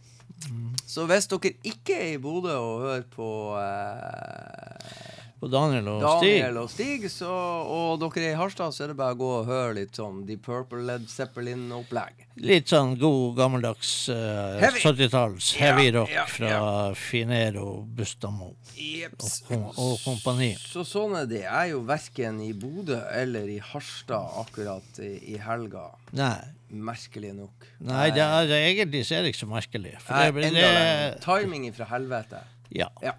Så hvis dere ikke er i Bodø og hører på eh, På Daniel og Stig. Daniel og Stig, så, og dere er i Harstad, så er det bare å gå og høre litt sånn Deep Purple Led Zeppelin-opplegg. Litt sånn god, gammeldags uh, Heavy. 70-talls Ja, heavy rock ja, fra Finero, Bustamo Jeps. og, og kompani. Så sånn er det. Jeg er jo verken i Bodø eller i Harstad akkurat i, i helga. Nei. Merkelig nok. Nei, det er, det, egentlig så er det ikke så merkelig. For Nei, det, enda det, Timing fra helvete. ja. Ja.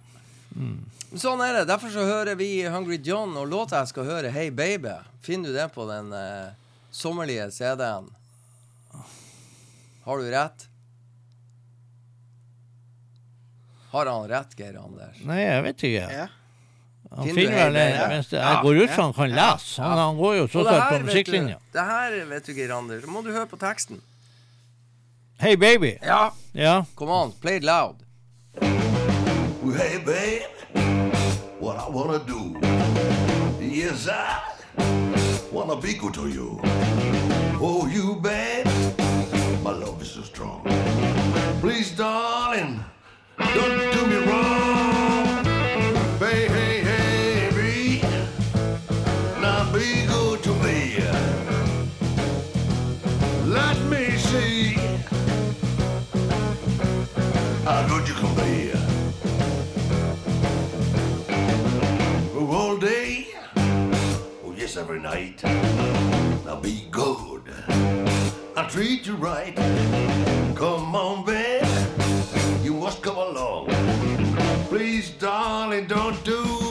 Sånn er det. Derfor så hører vi Hungry John, og låta jeg skal høre, Hey Baby, finner du det på den eh, sommerlige CD-en? Har du rett? Har han rett, Geir Anders? Nei, jeg vet ikke. Ja. Han Finner finner vel hele- mens det, Ja, Jeg går ut så fra han kan lese. Han, han går jo så det her, på musikklinja. det her, vet du, Geir Anders, må du høre på teksten. Hey, baby. Ja, Ja. come on, play it loud. Hey, babe, what I wanna do? Yes, I wanna be good to you. Oh, you, babe, my love is so strong. Please, darling, don't do me wrong. Baby, hey, hey, be, now be good to me. Let me see how good you can be. Yes, every night. Now be good, I treat you right. Come on, babe, you must come along. Please, darling, don't do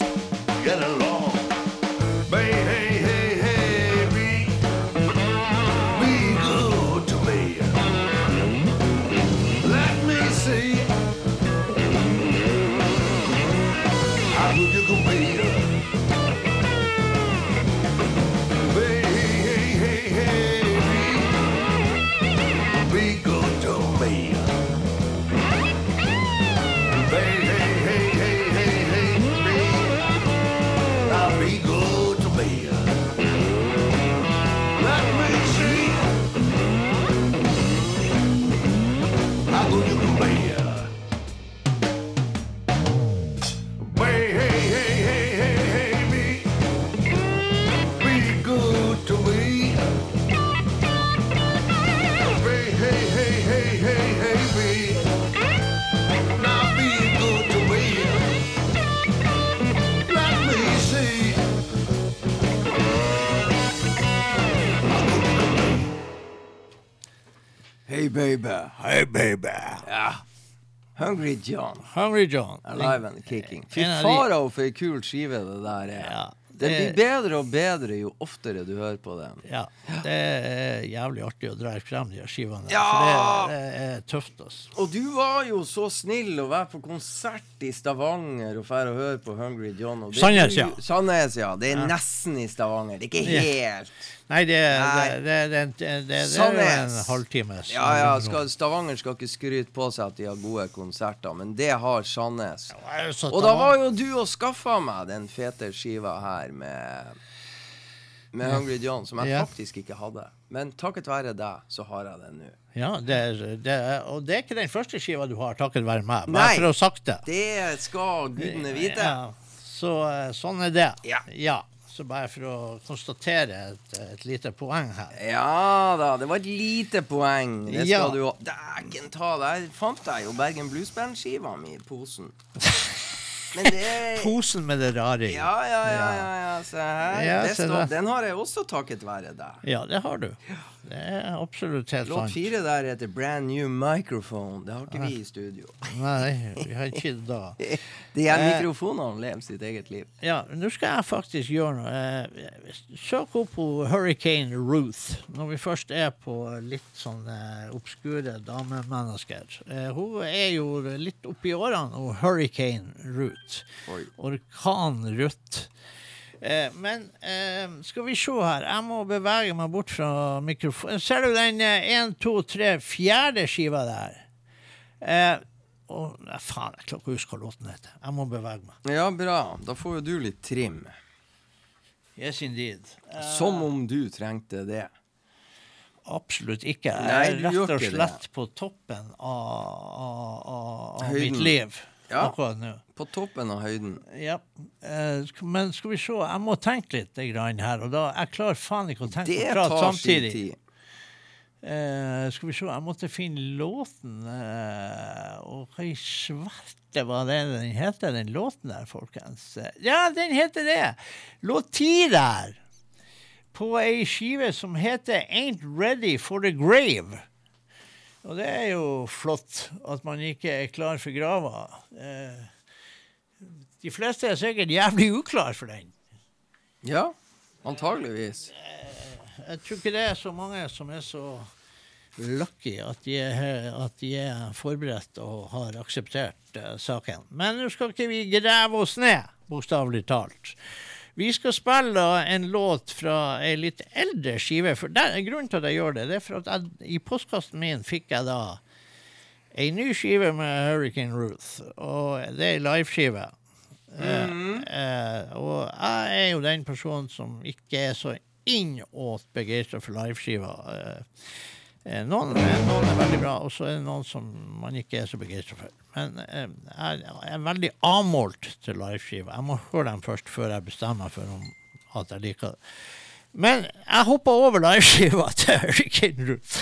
Adios. Baby. Hey, baby. Ja. Hungry John. Hungry John. Alive and kicking. Fy fara, farao, for ei kul skive det der er. Ja, Det blir bedre og bedre jo oftere du hører på den. Ja, det er jævlig artig å dra frem de skivene. Ja! For det, det er tøft, ass Og du var jo så snill å være på konsert i Stavanger og dra og høre på Hungry John. Sandnes, ja. Sandnes, ja. Det er nesten i Stavanger. Det er ikke Ja. helt Nei, det, er en halvtimes Ja, ja, skal, Stavanger skal ikke skryte på seg at de har gode konserter, men det har Sandnes. Ja, Og da var jo du og skaffa meg den fete skiva her med med Hungry John, som jeg Ja. faktisk ikke hadde. Men takket være deg, så har jeg den nå. Ja, det, er- det, er- og det er ikke den første skiva du har, takket være meg. Nei. For å ha sagt det. Det skal gudene vite. Så eh, sånn er det. Ja. Så bare for å konstatere et, et lite poeng her. Ja da, det var et lite poeng. Det skal Ja. du ha. Dæken ta, der fant jeg jo Bergen Bluesband-skiva mi i posen. Men det Posen med det rare i. Ja, ja, ja, ja, ja. Se her. Ja, Det se står, den har jeg også takket være deg. Ja, det har du. Det er absolutt helt Låt sant. fire der heter Brand New Microphone. Det har ikke vi i studio. Nei, vi har ikke det da. De her Eh. mikrofonene lever sitt eget liv. Ja, nå skal jeg faktisk gjøre noe. Eh, Søk opp på Hurricane Ruth, når vi først er på litt sånn eh, obskure damemennesker. Eh, hun er jo litt oppi årene, og Hurricane Ruth. Oi. Orkan Ruth. Eh, men eh, skal vi se her. Jeg må bevege meg bort fra mikrofonen. Ser du den én, to, tre, fjerde skiva der? Eh, og, nei, faen, jeg klarer ikke å huske hva låten heter. Jeg må bevege meg. Ja, bra. Da får jo du litt trim. Yes, indeed. Eh, Som om du trengte det. Absolutt ikke. Jeg er rett og slett på toppen av, av, av, av mitt liv Ja. akkurat nå. På toppen av høyden. Ja. Eh, men skal vi se, jeg må tenke litt her, og da jeg klarer faen ikke å tenke Det og prate samtidig. tid. Uh, skal vi se, jeg måtte finne låten, Uh, og hva i svarte var det den heter, den låten der, folkens? Ja, den heter det! Låt ti der! På ei skive som heter Ain't Ready for the Grave. Og det er jo flott at man ikke er klar for grava. Eh, de fleste er sikkert jævlig uklar for den. Ja, antageligvis. Jeg tror ikke det er så mange som er så lucky at de er, at de er forberedt og har akseptert uh, saken. Men nå skal ikke vi grave oss ned, bokstavelig talt. Vi skal spille en låt fra ei litt eldre skive. For der, Grunnen til at jeg gjør det, det er for at jeg, i postkassen min fikk jeg da ei ny skive med Hurricane Ruth. Og det er ei liveskive. Eh, og jeg er jo den personen som ikke er så innåt begeistra for liveskiva. Eh, eh, noen, noen er veldig bra, og så er det noen som man ikke er så begeistra for. Men eh, jeg, er veldig avmålt til liveskiva. Jeg må høre dem først før jeg bestemmer meg for om at jeg liker det. Men jeg hoppa over liveskiva til Hurricane Root.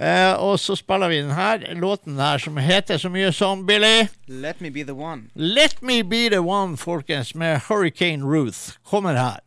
Eh, og så spiller vi den her låten her som heter så mye som Billy. Let me be the one. Let Me Be The One, folkens, med Hurricane Ruth. Kommer her.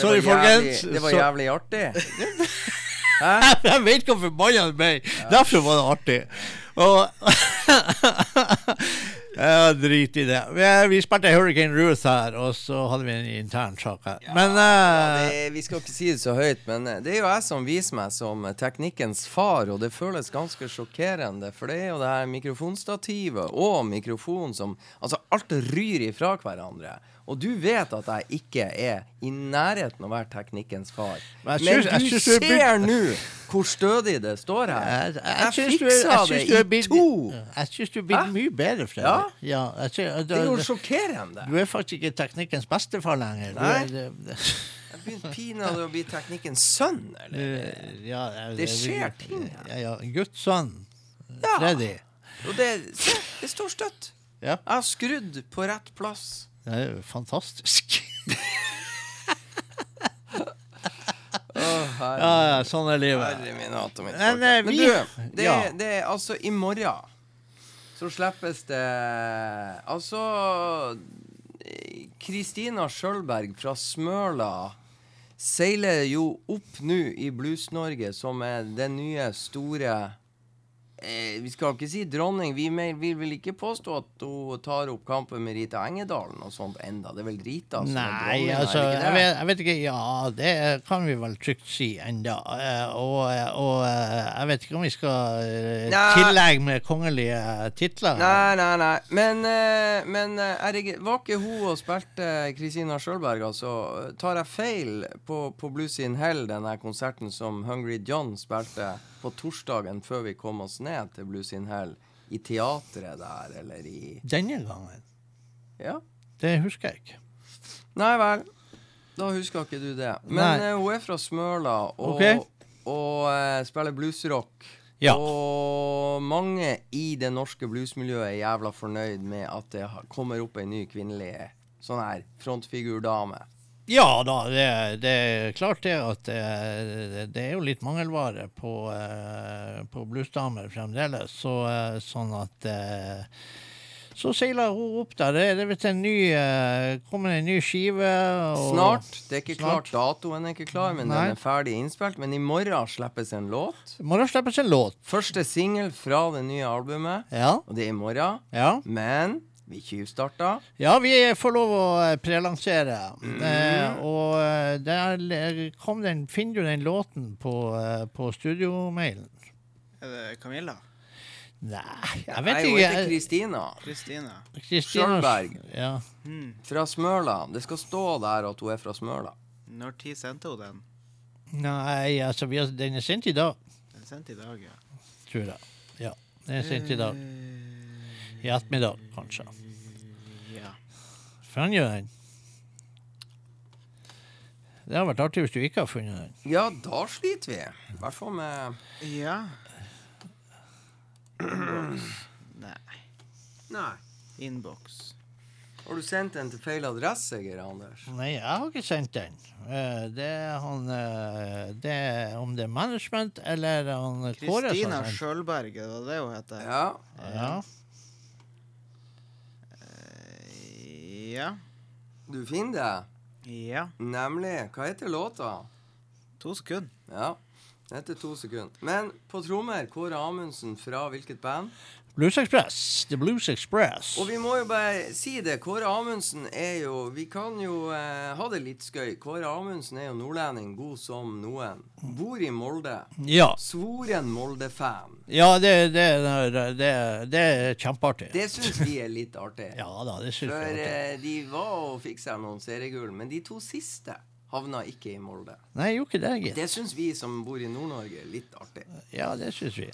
Sorry, folkens. Det var jævlig artig. Jeg vet ikke hvor forbanna du ble. Derfor var det artig. Og Ja, drit i det. Vi, vi spilte Hurricane Ruth her, og så hadde vi en intern sak her. Ja, men uh, ja, eh, det, Vi skal ikke si det så høyt, men eh, det er jo jeg som viser meg som teknikkens far, og det føles ganske sjokkerende, for det er jo det her mikrofonstativet og mikrofonen som Altså, alt ryr ifra hverandre. Og du vet at jeg ikke er i nærheten av å være teknikkens far. Men, synes, Men du ser nå hvor stødig det står her. Jeg, jeg, jeg, jeg fiksa det i blitt, to. Jeg syns du er blitt mye bedre, Fredrik. Ja? ja det er jo sjokkerende. Du er faktisk ikke teknikkens bestefar lenger. Du Nei. Jeg begynte pinadø å bli teknikkens sønn, eller? Ja, jeg, det skjer ting her. Ja, ja. Guds sønn. Ja. Freddy. Og det, se, det står støtt. Ja. Jeg har skrudd på rett plass. Det er jo fantastisk. oh, Ja, ja, sånn er livet. herre min hatt og mitt Men, eh, Men vi- du, det, ja. det er altså i morgen så slippes det Altså eh, Kristina Sjølberg fra Smøla seiler jo opp nå i Blues-Norge som er den nye store eh, Vi skal ikke si dronning. Vi me- vil ikke påstå at hun tar opp kampen med Rita Engedalen og sånt enda. Det er vel Rita som er Nei, dronning, altså, er jeg vet, jeg vet ikke. Ja, det kan vi vel trygt si enda. Eh, Og, og eh, jeg vet ikke om vi skal eh, Nei. tillegge med kongelige titler. Nei, nei, nei. Men, eh, men eh, er det, var ikke hun og spilte Kristina Sjølberg, altså? Tar jeg feil på, på Blues in Hell, den konserten som Hungry John spilte på torsdagen før vi kom oss ned til Blues in Hell? I teatret der, eller i Denne gangen. Ja? Det husker jeg ikke. Nei vel. Da husker ikke du det. Men eh, hun er fra Smøla og, okay. og uh, spiller bluesrock. Ja. Og mange i det norske bluesmiljøet er jævla fornøyd med at det kommer opp ei ny kvinnelig sånn her frontfigurdame. Ja da, det, det er klart det at det, det er jo litt mangelvare på, eh, på bluesdamer fremdeles. Så, eh, sånn at eh, Så seiler hun opp der. Det det vet en ny, eh, kommer en ny skive. Og, Snart. Det er ikke Snart. klart datoen er ikke klar, men Nei. den er ferdig innspilt. Men i morgen slippes en låt. I morgen slippes en låt. Første singel fra det nye albumet, Ja. og det er i morgen. ja. Men vi tjuvstarta. Ja, vi får lov å eh, prelansere. Mm. Eh, og eh, der kom den, finner du den låten på, eh, på studiomailen? Er det Camilla? Nei, jeg Nei, vet hun ikke. heter Kristina. Kristina? Kristina- Ja. Mm. Fra Smøla. Det skal stå der at hun er fra Smøla. Når tid sendte hun den? Nei, altså, vi har, den er sendt i dag, Den er sendt i dag, ja. tror jeg. Ja, den er sendt i dag. I ettermiddag, kanskje. Ja. Fant du den? Det har vært artig hvis du ikke har funnet den. Ja, da sliter vi. I hvert fall med Ja. Nei. Nei. Innboks. Har du sendt den til feil adresse, Geir Anders? Nei, jeg har ikke sendt den. Eh, Det er han eh, det er, Om det er management eller han Kåre som Kristina har sendt. Skjølberg, det var det hun het? Ja. Ja. Eh, Ja. Du finner det? Ja. Nemlig. Hva heter låta? To sekunder. Ja. Det heter to sekunder. Men på trommer, Kåre Amundsen fra hvilket band? Blues Express. The Blues Express. Og vi må jo bare si det. Kåre Amundsen er jo Vi kan jo eh, ha det litt skøy. Kåre Amundsen er jo nordlending, god som noen. Bor i Molde. Ja. Svoren Molde-fan. Ja, det, det, det, det, er kjempeartig. Det syns vi er litt artig. Ja da, det syns For er artig. eh, de var og fikk seg noen seriegull, men de to siste havna ikke i Molde. Nei, gjorde ikke det, gitt. Det syns vi som bor i Nord-Norge, er litt artig. Ja, det syns vi.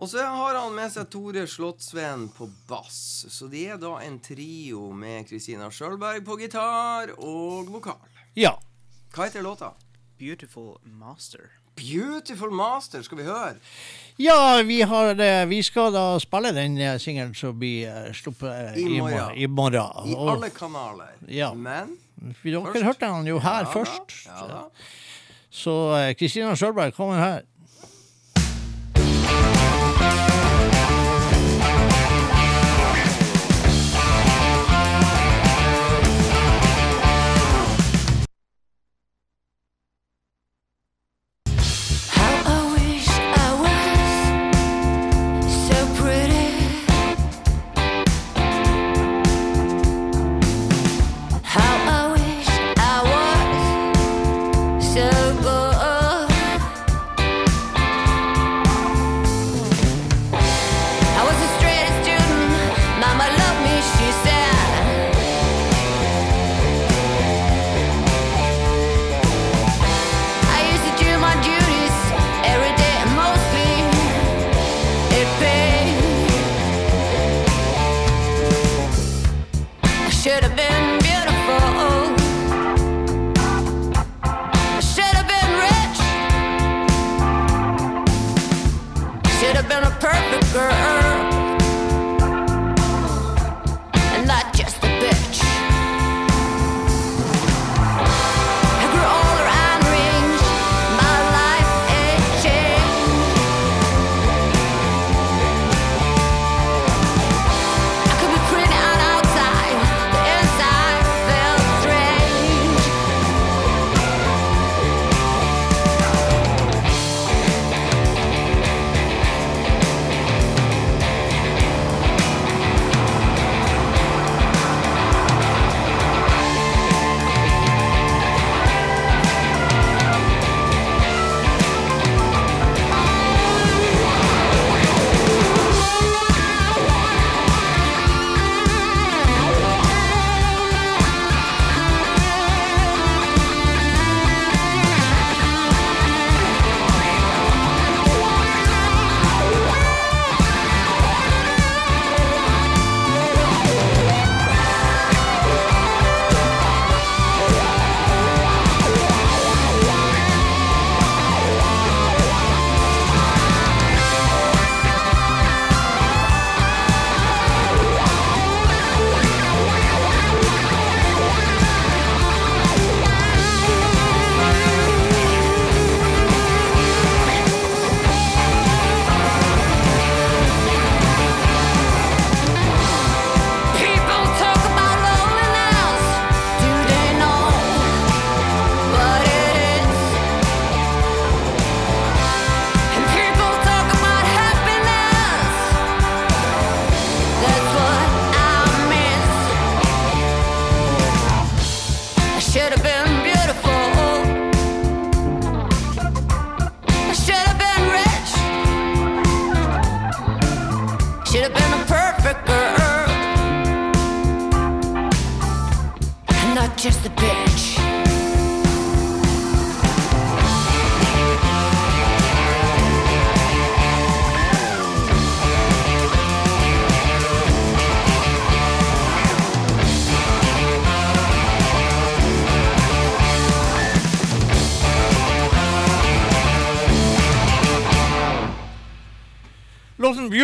Og så har han med seg Tore Slottsveen på bass. Så de er da en trio med Kristina Sjølberg på gitar og vokal. Ja. Hva heter låta? Beautiful Master. Beautiful Master, skal vi høre? Ja, vi, har, eh, vi skal da spille den eh, singelen som blir eh, sluppet I i morgen. I morgen. I Og- alle kanaler. Ja. Men dere Først. hørte han jo her ja da, først. Ja da. Så Kristina Sjølberg kommer her.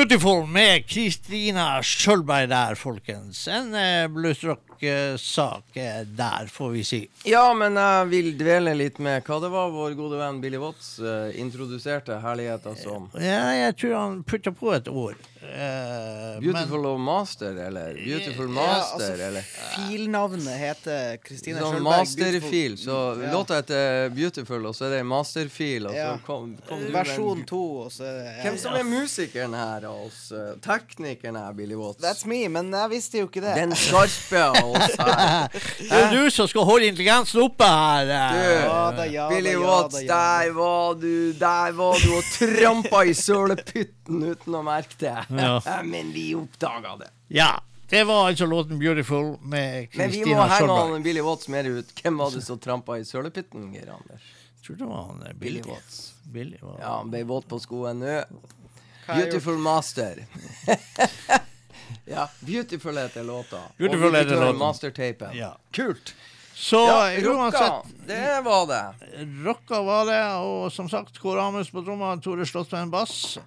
Låten 'Beautiful' med Kristina Skjølberg der, folkens. En eh, bluesrock-sak eh, der, får vi si. Ja, men jeg vil dvele litt med hva det var vår gode venn Billy Watts eh, introduserte herligheter som. Ja, jeg tror han putta på et ord. Eh, Beautiful of Master, eller Beautiful Ja, Master, altså, eller Filnavnet heter Kristine Sånn Skjølberg. masterfil. Så Ja. låta heter Beautiful, og så er det masterfil, og så Ja. kom, kom du Versjon to, og så Hvem som er musikeren her av oss? eh, Teknikeren er Billy Watts. That's me, men jeg visste jo ikke det. Den skarpe her. Det er du som skal holde intelligensen oppe her. Du, Ja da, ja Billy da, ja Watts, da, ja der var du Der var du og trampa i sølepytten uten å merke det. Ja. Men vi oppdaga det. Ja. Det var altså låten 'Beautiful' med Men vi må henge han Billy Watts mer ut. Hvem var det som trampa i sølepytten, Geir Anders? Tror det var han eh, Billy Billy. Watts. Billy var. Ja, han ble våt på skoen nå. Beautiful Master. ja, Beautiful heter låta. Beautiful Og heter fikk mastertapen. Ja. Kult. Så Ja, rocka. uansett Det var det. Rocka var det, og som sagt Kåre Amundsen på tromma, Tore Slottsveien bass.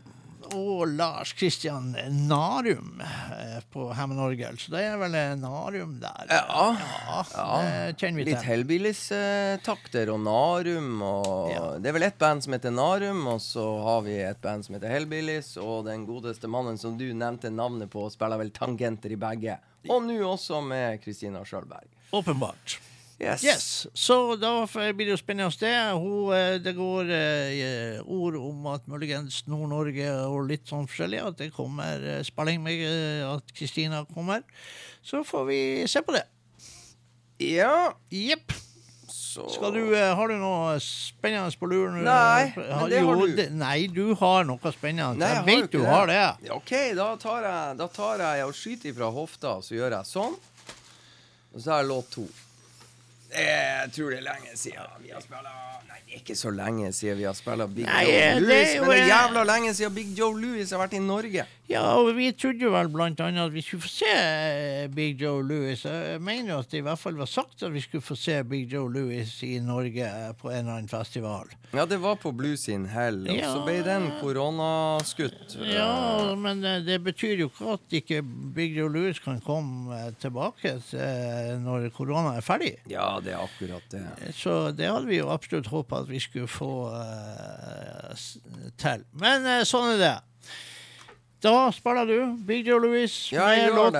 Og Lars Kristian Narum eh, på Hammond-orgel. Så det er vel eh, Narum der. Ja. Ja, ja. kjenner vi Litt. Hellbillies-takter og Narum og Ja. Det er vel ett band som heter Narum, og så har vi et band som heter Hellbillies, og den godeste mannen som du nevnte navnet på, spiller vel tangenter i begge. Og nå også med Kristina Sjølberg. Åpenbart. Yes. Yes, Så da blir det jo spennende det. Hun, eh, det går eh, ord om at muligens Nord-Norge og litt sånn forskjellig, at det kommer eh, spilling med eh, at Kristina kommer. Så får vi se på det. Ja, Jepp. du, har du noe spennende på luren? Nei, men det har du. det- Nei, du har noe spennende. Nei, jeg jeg vet du du har det. OK, da tar jeg, da tar jeg og skyter fra hofta, så gjør jeg sånn. Og så har jeg låt to. Jeg tror det er lenge siden vi har er ikke så lenge siden vi har spilt Big Nei, Joe Louis. Men det er eh, jævla lenge siden Big Joe Louis har vært i Norge. Ja, og vi trodde vel blant annet at vi skulle få se eh, Big Joe Louis. Jeg mener at det i hvert fall var sagt at vi skulle få se Big Joe Louis i Norge eh, på en eller annen festival. Ja, det var på Blues in Hell, og så ble den koronaskutt. Ja, men eh, det betyr jo ikke at ikke Big Joe Louis kan komme eh, tilbake eh, når korona er ferdig. Ja, det er akkurat det. Så det hadde vi jo absolutt håpa at vi skulle få uh, til. Men uh, sånn er det. Da spiller du Big Joe Louis Ja, med låten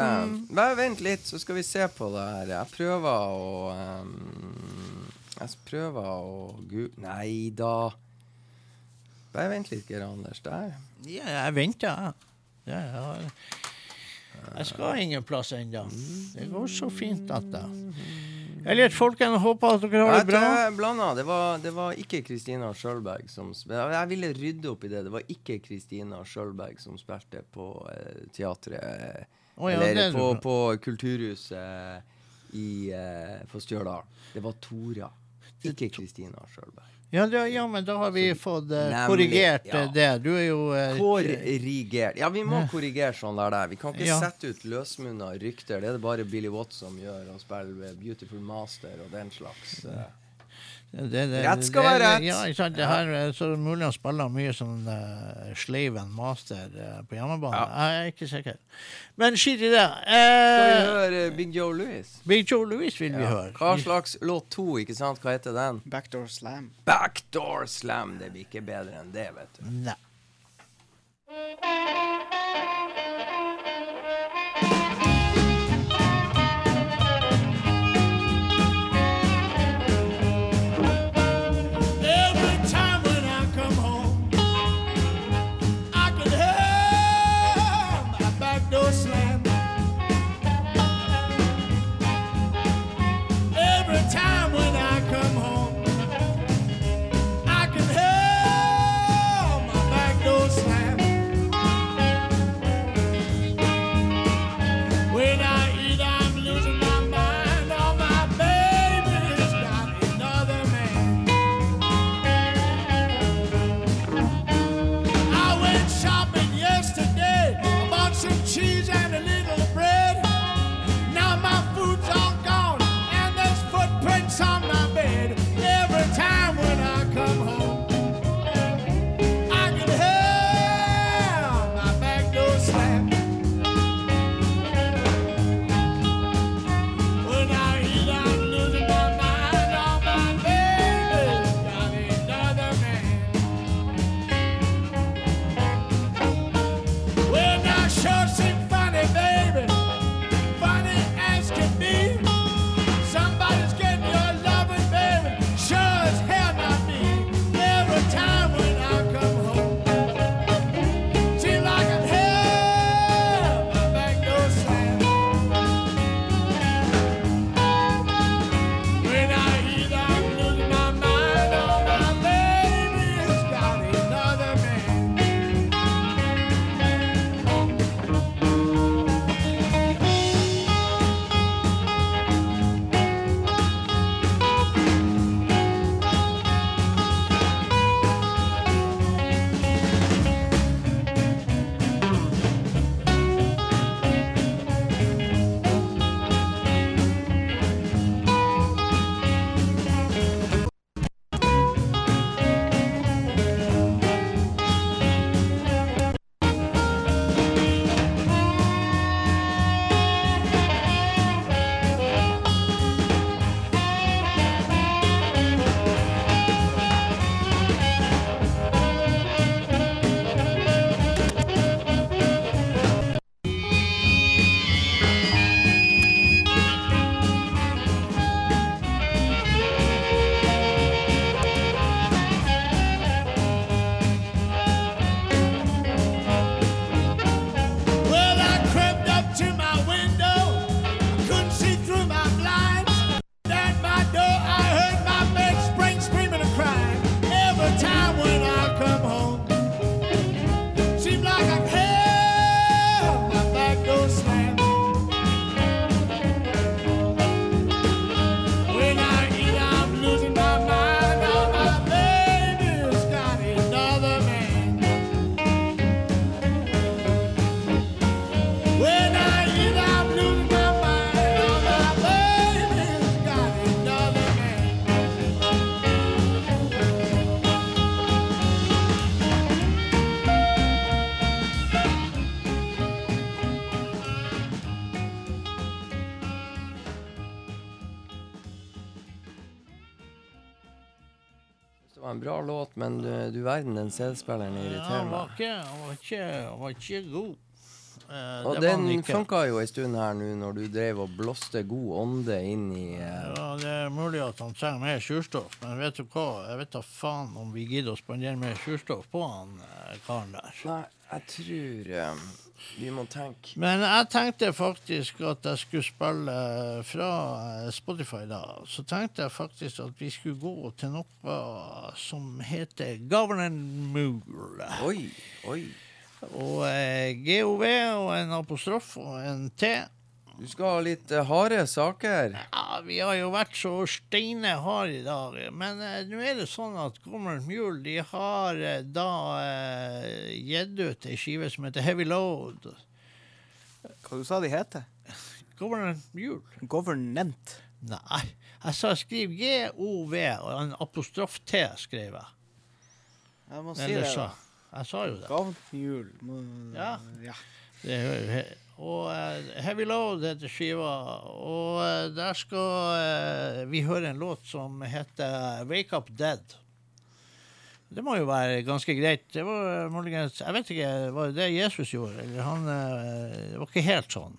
det. Bare vent litt, så skal vi se på det her. Jeg prøver å um, Jeg prøver å gu... Nei da. Bare vent litt, Geir Anders. Der. Ja, jeg venter, jeg. Ja, jeg, har- jeg skal ingen plass ennå. Det går så fint, dette. Elliot folkene håper at dere har det bra. jeg blanda. Det var, det var ikke Kristina Sjølberg som spilte. Jeg ville rydde opp i det. Det var ikke Kristina Sjølberg som spilte på eh, teatret. oh, ja, eller er på, på Kulturhuset i, eh, på Stjørdal. Det var Tora. Ikke Kristina Skjølberg. Ja, da, ja, men da har vi fått uh, korrigert eh, ja. det. Du er jo uh, Korrigert. Ja, vi må korrigere sånn der. der. Vi kan ikke Ja. sette ut løsmunna rykter. Det er det bare Billy Watts som gjør, og spiller Beautiful Master og den slags. eh. Det, det, Rett skal være rett. Ja, ikke sant? Det her, eh, så er det mulig han spiller mye sånn uh, Slaven Master uh, på hjemmebane. Jeg er ikke sikker. Men skit i det. Skal vi Eh, høre Big Joe Louis? Big Joe Louis vil vi høre. Hva slags låt to, ikke sant? Hva heter den? Backdoor Slam. Backdoor Slam. Det blir ikke bedre enn det, vet du. Nei. CD-spilleren irriterer meg. Ja, han var ikke, han var ikke god. Eh, Og den funka jo en stund her nå, når du drev og blåste god ånde inn i eh, Ja, det er mulig at han trenger mer surstoff, men vet du hva? Jeg vet da faen om vi gidder å spandere mer surstoff på han eh, karen der. Nei, jeg tror eh, vi må tenke Men jeg tenkte faktisk at jeg skulle spille eh, fra eh, Spotify da. Så tenkte jeg faktisk at vi skulle gå til noe som heter Governor Mool. Oi, oi. Og eh, GOV og en apostrof og en T. Du skal ha litt eh, harde saker. Ja, vi har jo vært så steine harde i dag. Men eh, nå er det sånn at Governor Mule de har eh, da eh, gitt ut ei skive som heter Heavy Load. Hva du sa de heter? Governor Mule. Government. Nei, jeg sa skriv G-O-V, og en apostrof T skrev jeg. Jeg må si Eller det. så. da. Jeg sa jo det. Gavnhjul. må- Ja. ja. det er jo he- og eh, Heavy Load heter skiva, og eh, der skal eh, vi høre en låt som heter Wake Up Dead. Det må jo være ganske greit. Det var muligens Jeg vet ikke, var det det Jesus gjorde? Eller han Det var ikke helt sånn.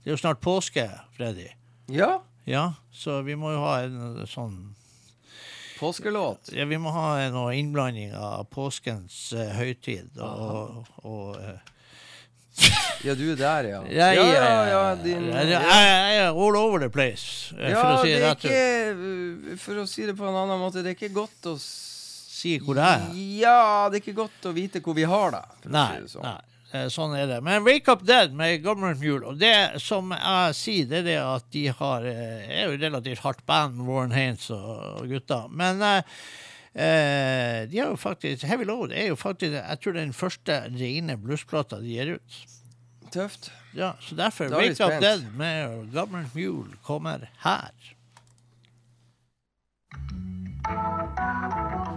Det er jo snart påske, Freddy. Ja, Ja, så vi må jo ha en sånn påskelåt. Ja, vi må ha noe innblanding av påskens uh, høytid og, og eh, Ja, du er der, ja. ja, ja, ja, ja, din, er all over the place, eh, Ja, for å si det rett ut. uh, For å si det på en annen måte, det er ikke godt å Si hvor det er. Ja, det er ikke godt å vite hvor vi har det. Nei, si det sånn. nei. eh, Sånn er det. Men Wake Up Dead med Government Mule, og det som jeg sier, det er det at de har eh, er jo relativt hardt band, Warren Haynes og gutta. Men eh, eh, de har jo faktisk Heavy Load er jo faktisk jeg tror det er den første rene bluesplata de gir ut. Tøft. Ja, så derfor Da Wake Up. Dead med Government Mule kommer her. I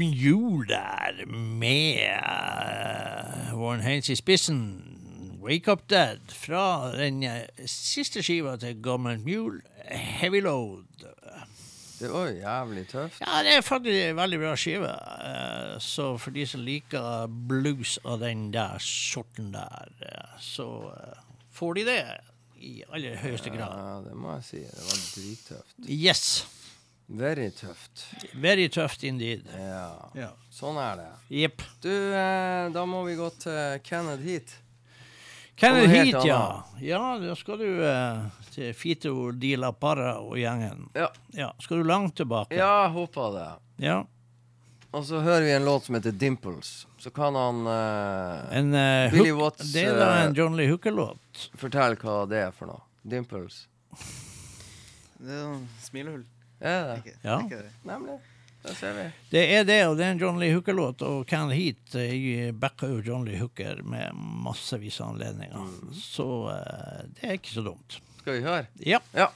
Jul der med uh, Warren Haines i spissen. Wake Up Dead fra den eh, siste skiva til Gammelt Mule, Heavy Load. Det var jævlig tøft. Ja, det er faktisk en veldig bra skive. eh, Så for de som liker blues av den der sorten der, eh, så eh, får de det i aller høyeste grad. Ja, det må jeg si. Det var drittøft. Yes. Very tøft. Very tøft indeed. Ja. Ja. Sånn er det. Jepp. Du, eh, da må vi gå til Kenneth Heat. Kenneth Heat, ja. Ja, da skal du eh, til Fito Di La Parra og gjengen. Ja. Ja, Skal du langt tilbake? Ja, håper det. Ja. Og så hører vi en låt som heter Dimples. Så kan han eh, En, eh, Billy hook- Watts, det er da eh, en John Lee Hooker-låt. Fortell hva det er for noe. Dimples. Det er noen smilehull. Er det? Ikke, Ja. ikke det. Nemlig. Der ser vi. Det er det, og det er en John Lee Hooker-låt. Og Can Heat jeg backer jo John Lee Hooker med massevis av anledninger. Mm. Så uh, det er ikke så dumt. Skal vi høre? Ja. Ja.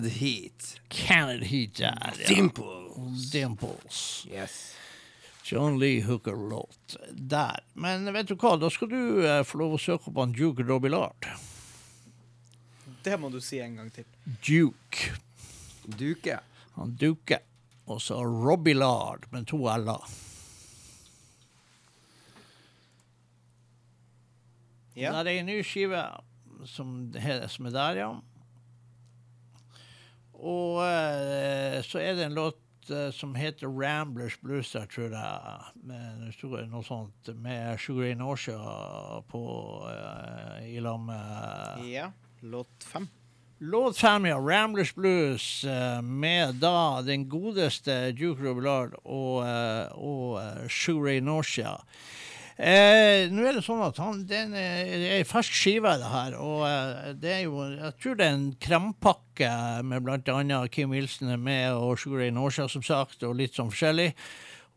Canned Heat. Canada Heat der. Ja. Dimples. Dimples. Yes. John Lee Hooker-låt der. Men vet du hva, da skal du eh, få lov å søke opp han Duke Robillard. Det må du si en gang til. Duke. Duke. Han Duke. Og så Robillard med to l-er. Ja. Der er ei ny skive som, he- som er der, ja. Og eh, så er det en låt eh, som heter Ramblers Blues jeg tror jeg. Med noe sånt med Sugar In Osha på eh, i lag med Ja. Låt fem. Låt fem, ja. Ramblers Blues eh, med da den godeste Duke Robillard og, eh, og eh, Sugar In Nausea. Eh, Nå er det sånn at han, det er en, eh, er fersk skive, det her. Og eh, det er jo Jeg tror det er en krempakke med bl.a. Kim Wilson er med, og Sugar Ray Nausea, som sagt, og litt sånn forskjellig.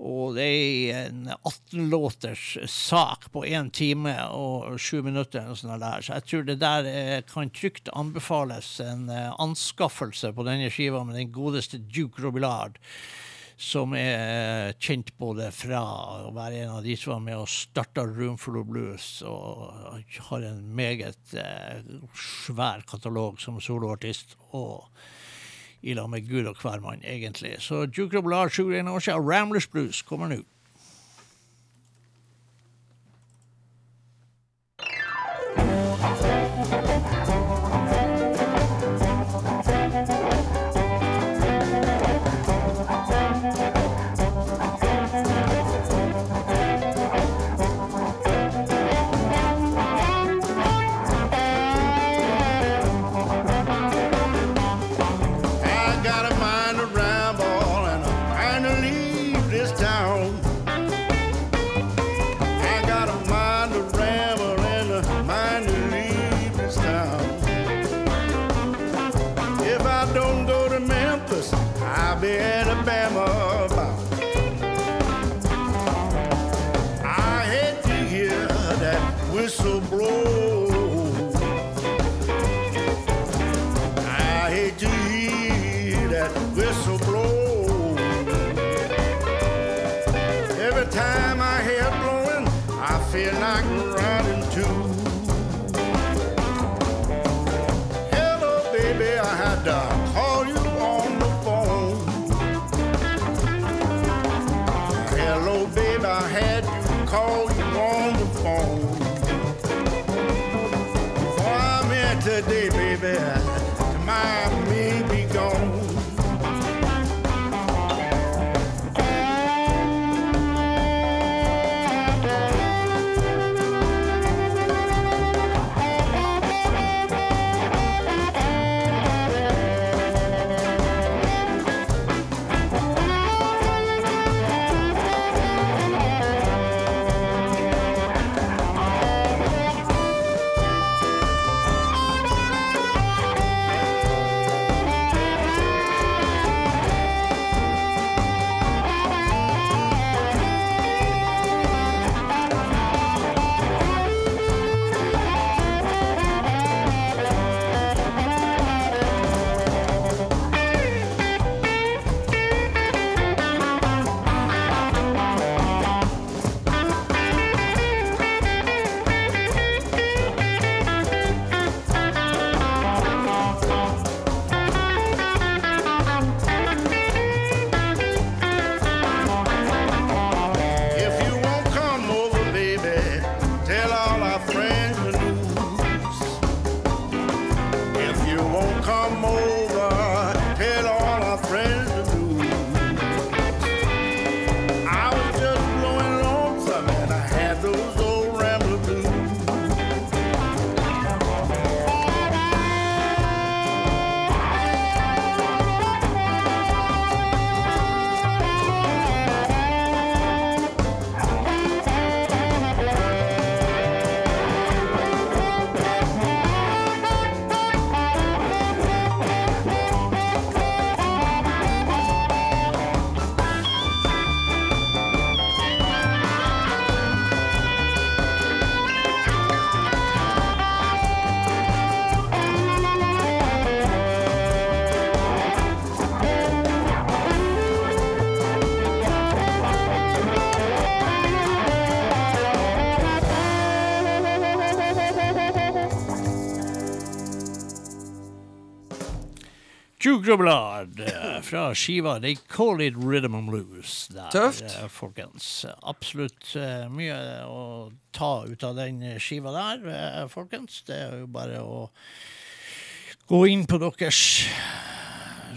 Og det er en 18-låters sak på én time og sju minutter. Og sånn der. Så jeg tror det der eh, kan trygt anbefales en anskaffelse på denne skiva med den godeste Duke Robillard. Som er eh, kjent både fra å være en av de som var med og starta Roomful of Blues, og har en meget eh, svær katalog som soloartist. og i lag med Gud og hvermann, egentlig. Så Duke Roblar, Sugar år siden, Ramblers Blues kommer nå. Baby, Tjukroblad eh, fra skiva They Call It Rhythm and Blues. Der, Tøft. eh, folkens. Absolutt eh, mye å ta ut av den skiva der, folkens. Det er jo bare å gå inn på deres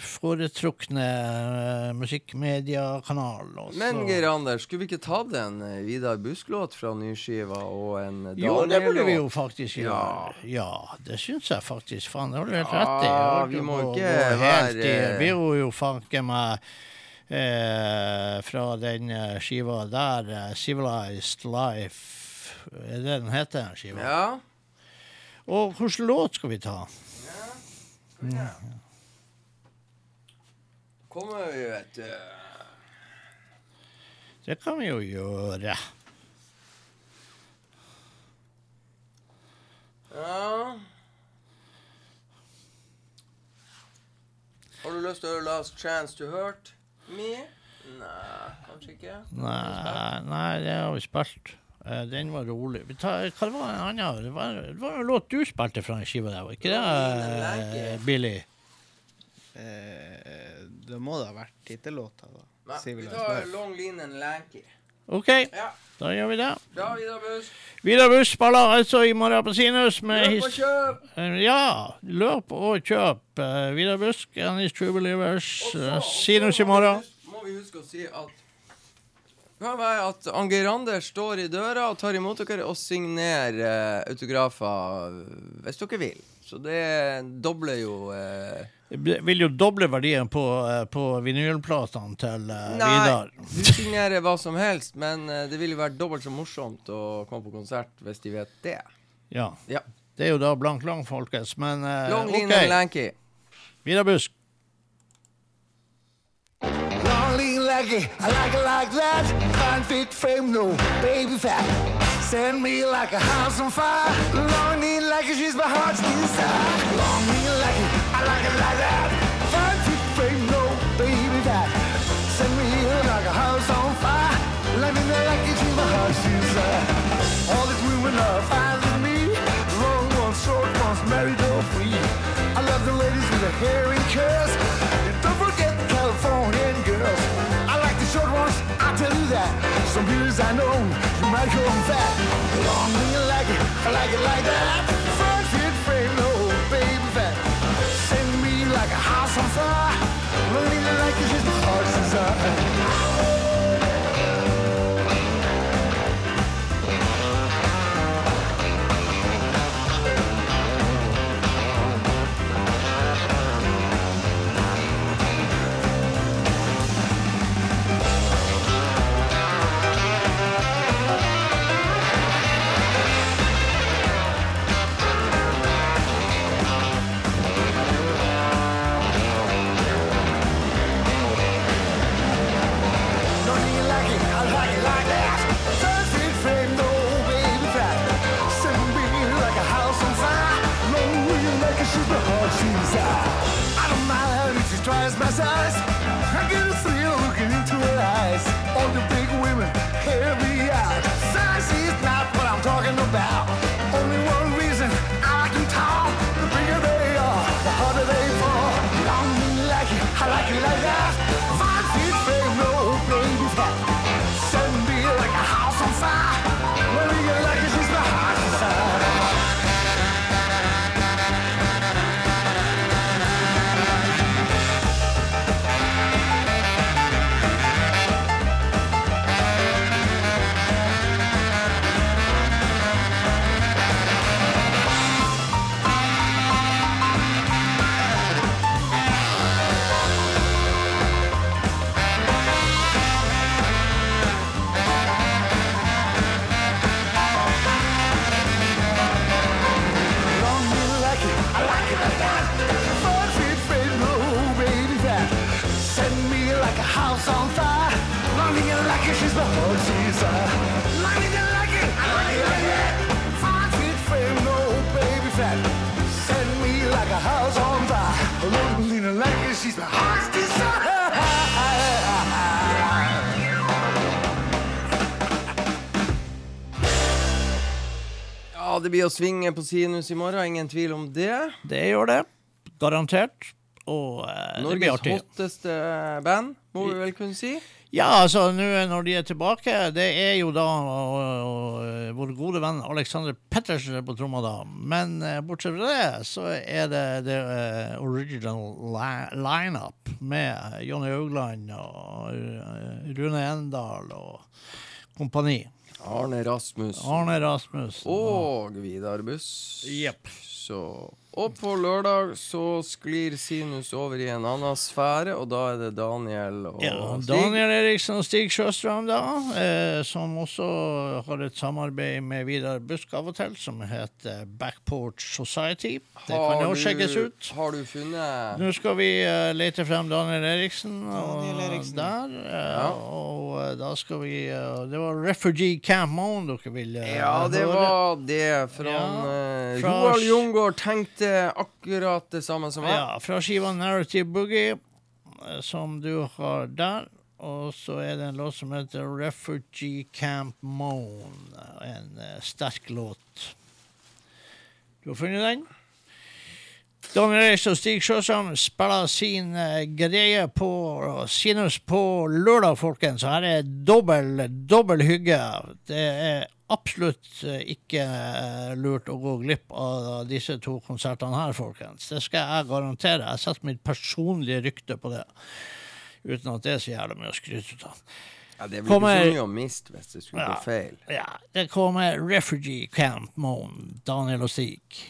foretrukne eh, musikkmediekanal. Men Geir Anders, skulle vi ikke tatt en eh, Vidar Busk-låt fra nyskiva og en Jo, det burde vi jo faktisk gjøre. Ja, det syns jeg faktisk. Faen, det har du helt rett i. Vi må gå- ikke gå helt i- være- Vi er jo fanken meg eh, fra den eh, skiva der, 'Civilized Life'. Er det den heter, den skiva? Ja. Og hvilken låt skal vi ta? Kommer vi, vet du. Det kan vi jo gjøre. Ja. Har du lyst til å høre 'Last Chance to Hurt Me'? Nei, kanskje ikke. Nei, nei, det har vi spilt. Eh, Den var rolig. Vi tar, hva var en annen? Det var, det var en låt du spilte fra den skiva der, var ikke det, Billy? Eh, det må da ha vært tittellåta, da. Nei, vi tar 'Long Lean and Lanky'. OK, Ja. da gjør vi det. Bra, Vidar Busk. Vidar Buss spiller altså i morgen på Sinus med Løp og kjøp! Eh, Ja, løp og kjøp. Uh, Vidar Busk and his True Believers. Og eh, Sinus i morgen. Må vi huske å si at det kan være at Angeir Anders står i døra og tar imot dere og signerer autografer hvis dere vil. Så det dobler jo eh, Det vil jo doble verdien på, eh, på vinylplatene til eh, Nei, Vidar. du signerer hva som helst, men eh, det vil jo være dobbelt så morsomt å komme på konsert hvis de vet det. Ja. Ja. Det er jo da blank lang, folkens. Men eh, Long OK. and Lanky. Vidar Busk. Long lean lanky. I like it like that. Fine fit frame, no baby fat. Send me like a house on fire. Long lean leggy, she's my heart's desire. Long lean leggy, I like it like that. Fit frame, no baby fat. Send me like a house on fire. Long lean leggy, she's my heart's desire. All these women are fine with me. Long ones, short ones, married or free. I love the ladies with the hair in curls. Like it, I like it like that. Front frame, no baby. Send me like a house on fire. Lean like it, just heart's desire. Ja, det blir å svinge på sinus i morgen, ingen tvil om det. Det gjør det. Garantert. Og eh, det blir Norges artig. hotteste band, må vi vel kunne si. Ja, altså, nå når de er tilbake, det er jo da og, og, vår gode venn Alexander Pettersen på tromma, da. Men eh, bortsett fra det, så er det det eh, original li lineup med Jonny Haugland og eh, Rune Endal og kompani. Arne Rasmus Arne Rasmus. og Vidar Buss. Jepp. Så Og på lørdag så sklir Sinus over i en annen sfære, og da er det Daniel og Ja, Stig. Daniel Eriksen og Stig Sjøstrøm, da, eh, som også har et samarbeid med Vidar Busk av og til, som heter Backporch Society. Det kan jo sjekkes ut. Har du funnet Nå skal vi eh, lete frem Daniel Eriksen, og Daniel Eriksen. der. eh, Ja. Og eh, da skal vi eh, Det var Refugee Camp Mound dere ville Ja, det høre. var det. Fra, Ja, eh, fra- Roald Jungård tenkte akkurat det samme som meg. Ja, fra skiva Narrative Boogie, eh, som du har der. Og så er det en låt som heter Refugee Camp Moon. En eh, sterk låt. Du har funnet den? Daniel Reis og Stig Sjøsam spiller sin eh, greie på Sinus på lørdag, folkens. Her er dobbel, dobbel hygge. Det er absolutt eh, ikke eh, lurt å gå glipp av disse to konsertene her, folkens. Det skal jeg garantere. Jeg setter mitt personlige rykte på det. Uten at det er så jævla mye å skryte av. Ja, det blir Kommer- så mye å miste hvis det skulle Ja. gå feil. Ja, det kommer Refugee Camp Moan, Daniel og Stig.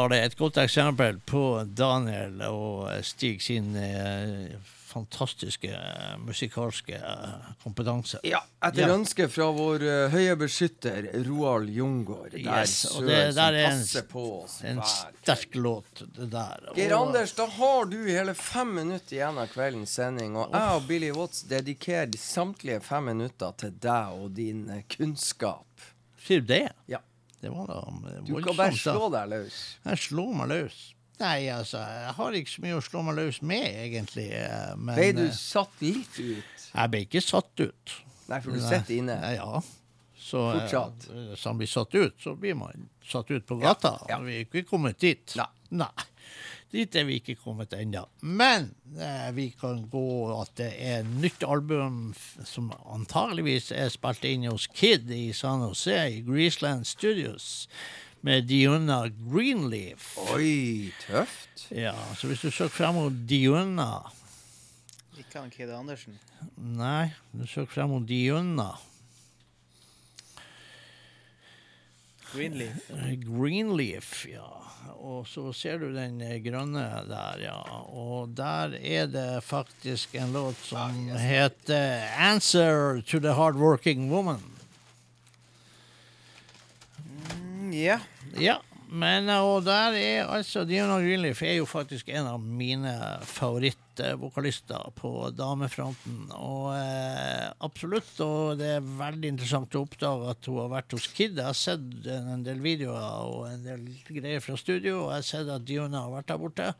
Var det et godt eksempel på Daniel og Stig sin eh, fantastiske eh, musikalske eh, kompetanse. Ja, etter Ja. ønske fra vår uh, høye beskytter Roald Jungård. Der Yes, og det der er en- på oss En sterk låt, det der. Geir Anders, da har du hele fem minutter igjen av kveldens sending, og jeg og Billy Watts dedikerer samtlige fem minutter til deg og din kunnskap. Sier du det? Ja. Det var da voldsomt. Du kan bare slå deg løs. Jeg slår meg løs. Nei, altså, jeg har ikke så mye å slå meg løs med, egentlig. eh, Men Ble du eh, satt litt ut? jeg ble ikke satt ut. Nei, for du sitter inne. Ja, Ja. Så eh, Fortsatt. hvis han blir satt ut, så blir man satt ut på gata. ja. Vi er ikke kommet dit. Nei. Nei. Dit er vi ikke kommet ennå. Men eh, vi kan gå at det er nytt album som antageligvis er spilt inn hos Kid i San Jose, i Greaseland Studios, med Diona Greenleaf. Oi, tøft. Ja, så hvis du søker frem mot Diona Ikke han Kid Andersen. Nei, du søker frem mot Diona. Greenleaf. Greenleaf, ja. Og så ser du den eh, grønne der, ja. Og der er det faktisk en låt som heter 'Answer to the Hardworking Woman'. Mm, Ja. Ja, men eh, og der er altså Diana Greenleaf er jo faktisk en av mine favorittvokalister på damefronten. Og eh, absolutt, og det er veldig interessant å oppdage at hun har vært hos Kid. Jeg har sett en del videoer og en del greier fra studio, og jeg har sett at Diona har vært der borte.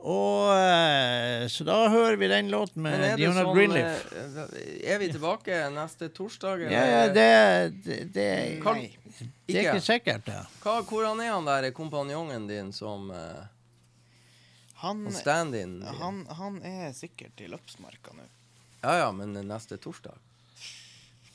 Og eh, Så da hører vi den låten med Diona sånn Greenleaf. eh, Er vi tilbake neste torsdag? Ja, ja, det, det, det, Kan- det er ikke sikkert, det. Hva, hvordan er han der kompanjongen din som uh, Han, stand-in? han, han er sikkert i løpsmarka nå. Ja ja, men neste torsdag?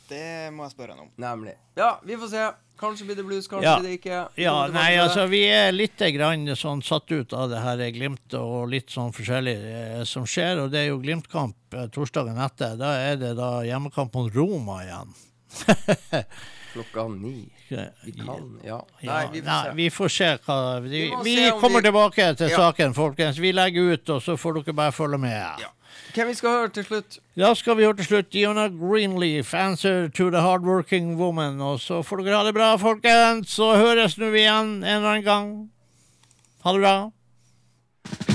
Det må jeg spørre han om. Nemlig. Ja, vi får se. Kanskje blir det blues, kanskje Ja. blir det ikke. Ja, nei, altså vi er litt grann sånn satt ut av det her Glimt og litt sånn forskjellig eh, som skjer. Og det er jo Glimt-kamp eh, torsdagen etter. Da er det da hjemmekamp mot Roma igjen. Klokka ni. Vi kan Ja. Ja, Nei, vi får nei, se. vi får se hva Vi, Vi vi kommer vi- tilbake til Ja. saken, folkens. Vi legger ut, og så får dere bare følge med. Ja. Hvem vi skal høre til slutt? Da skal vi høre til slutt Diona Greenleaf, 'Answer to the Hardworking Woman'. Og så får dere ha det bra, folkens. Så høres nå vi igjen en eller annen gang. Ha det bra.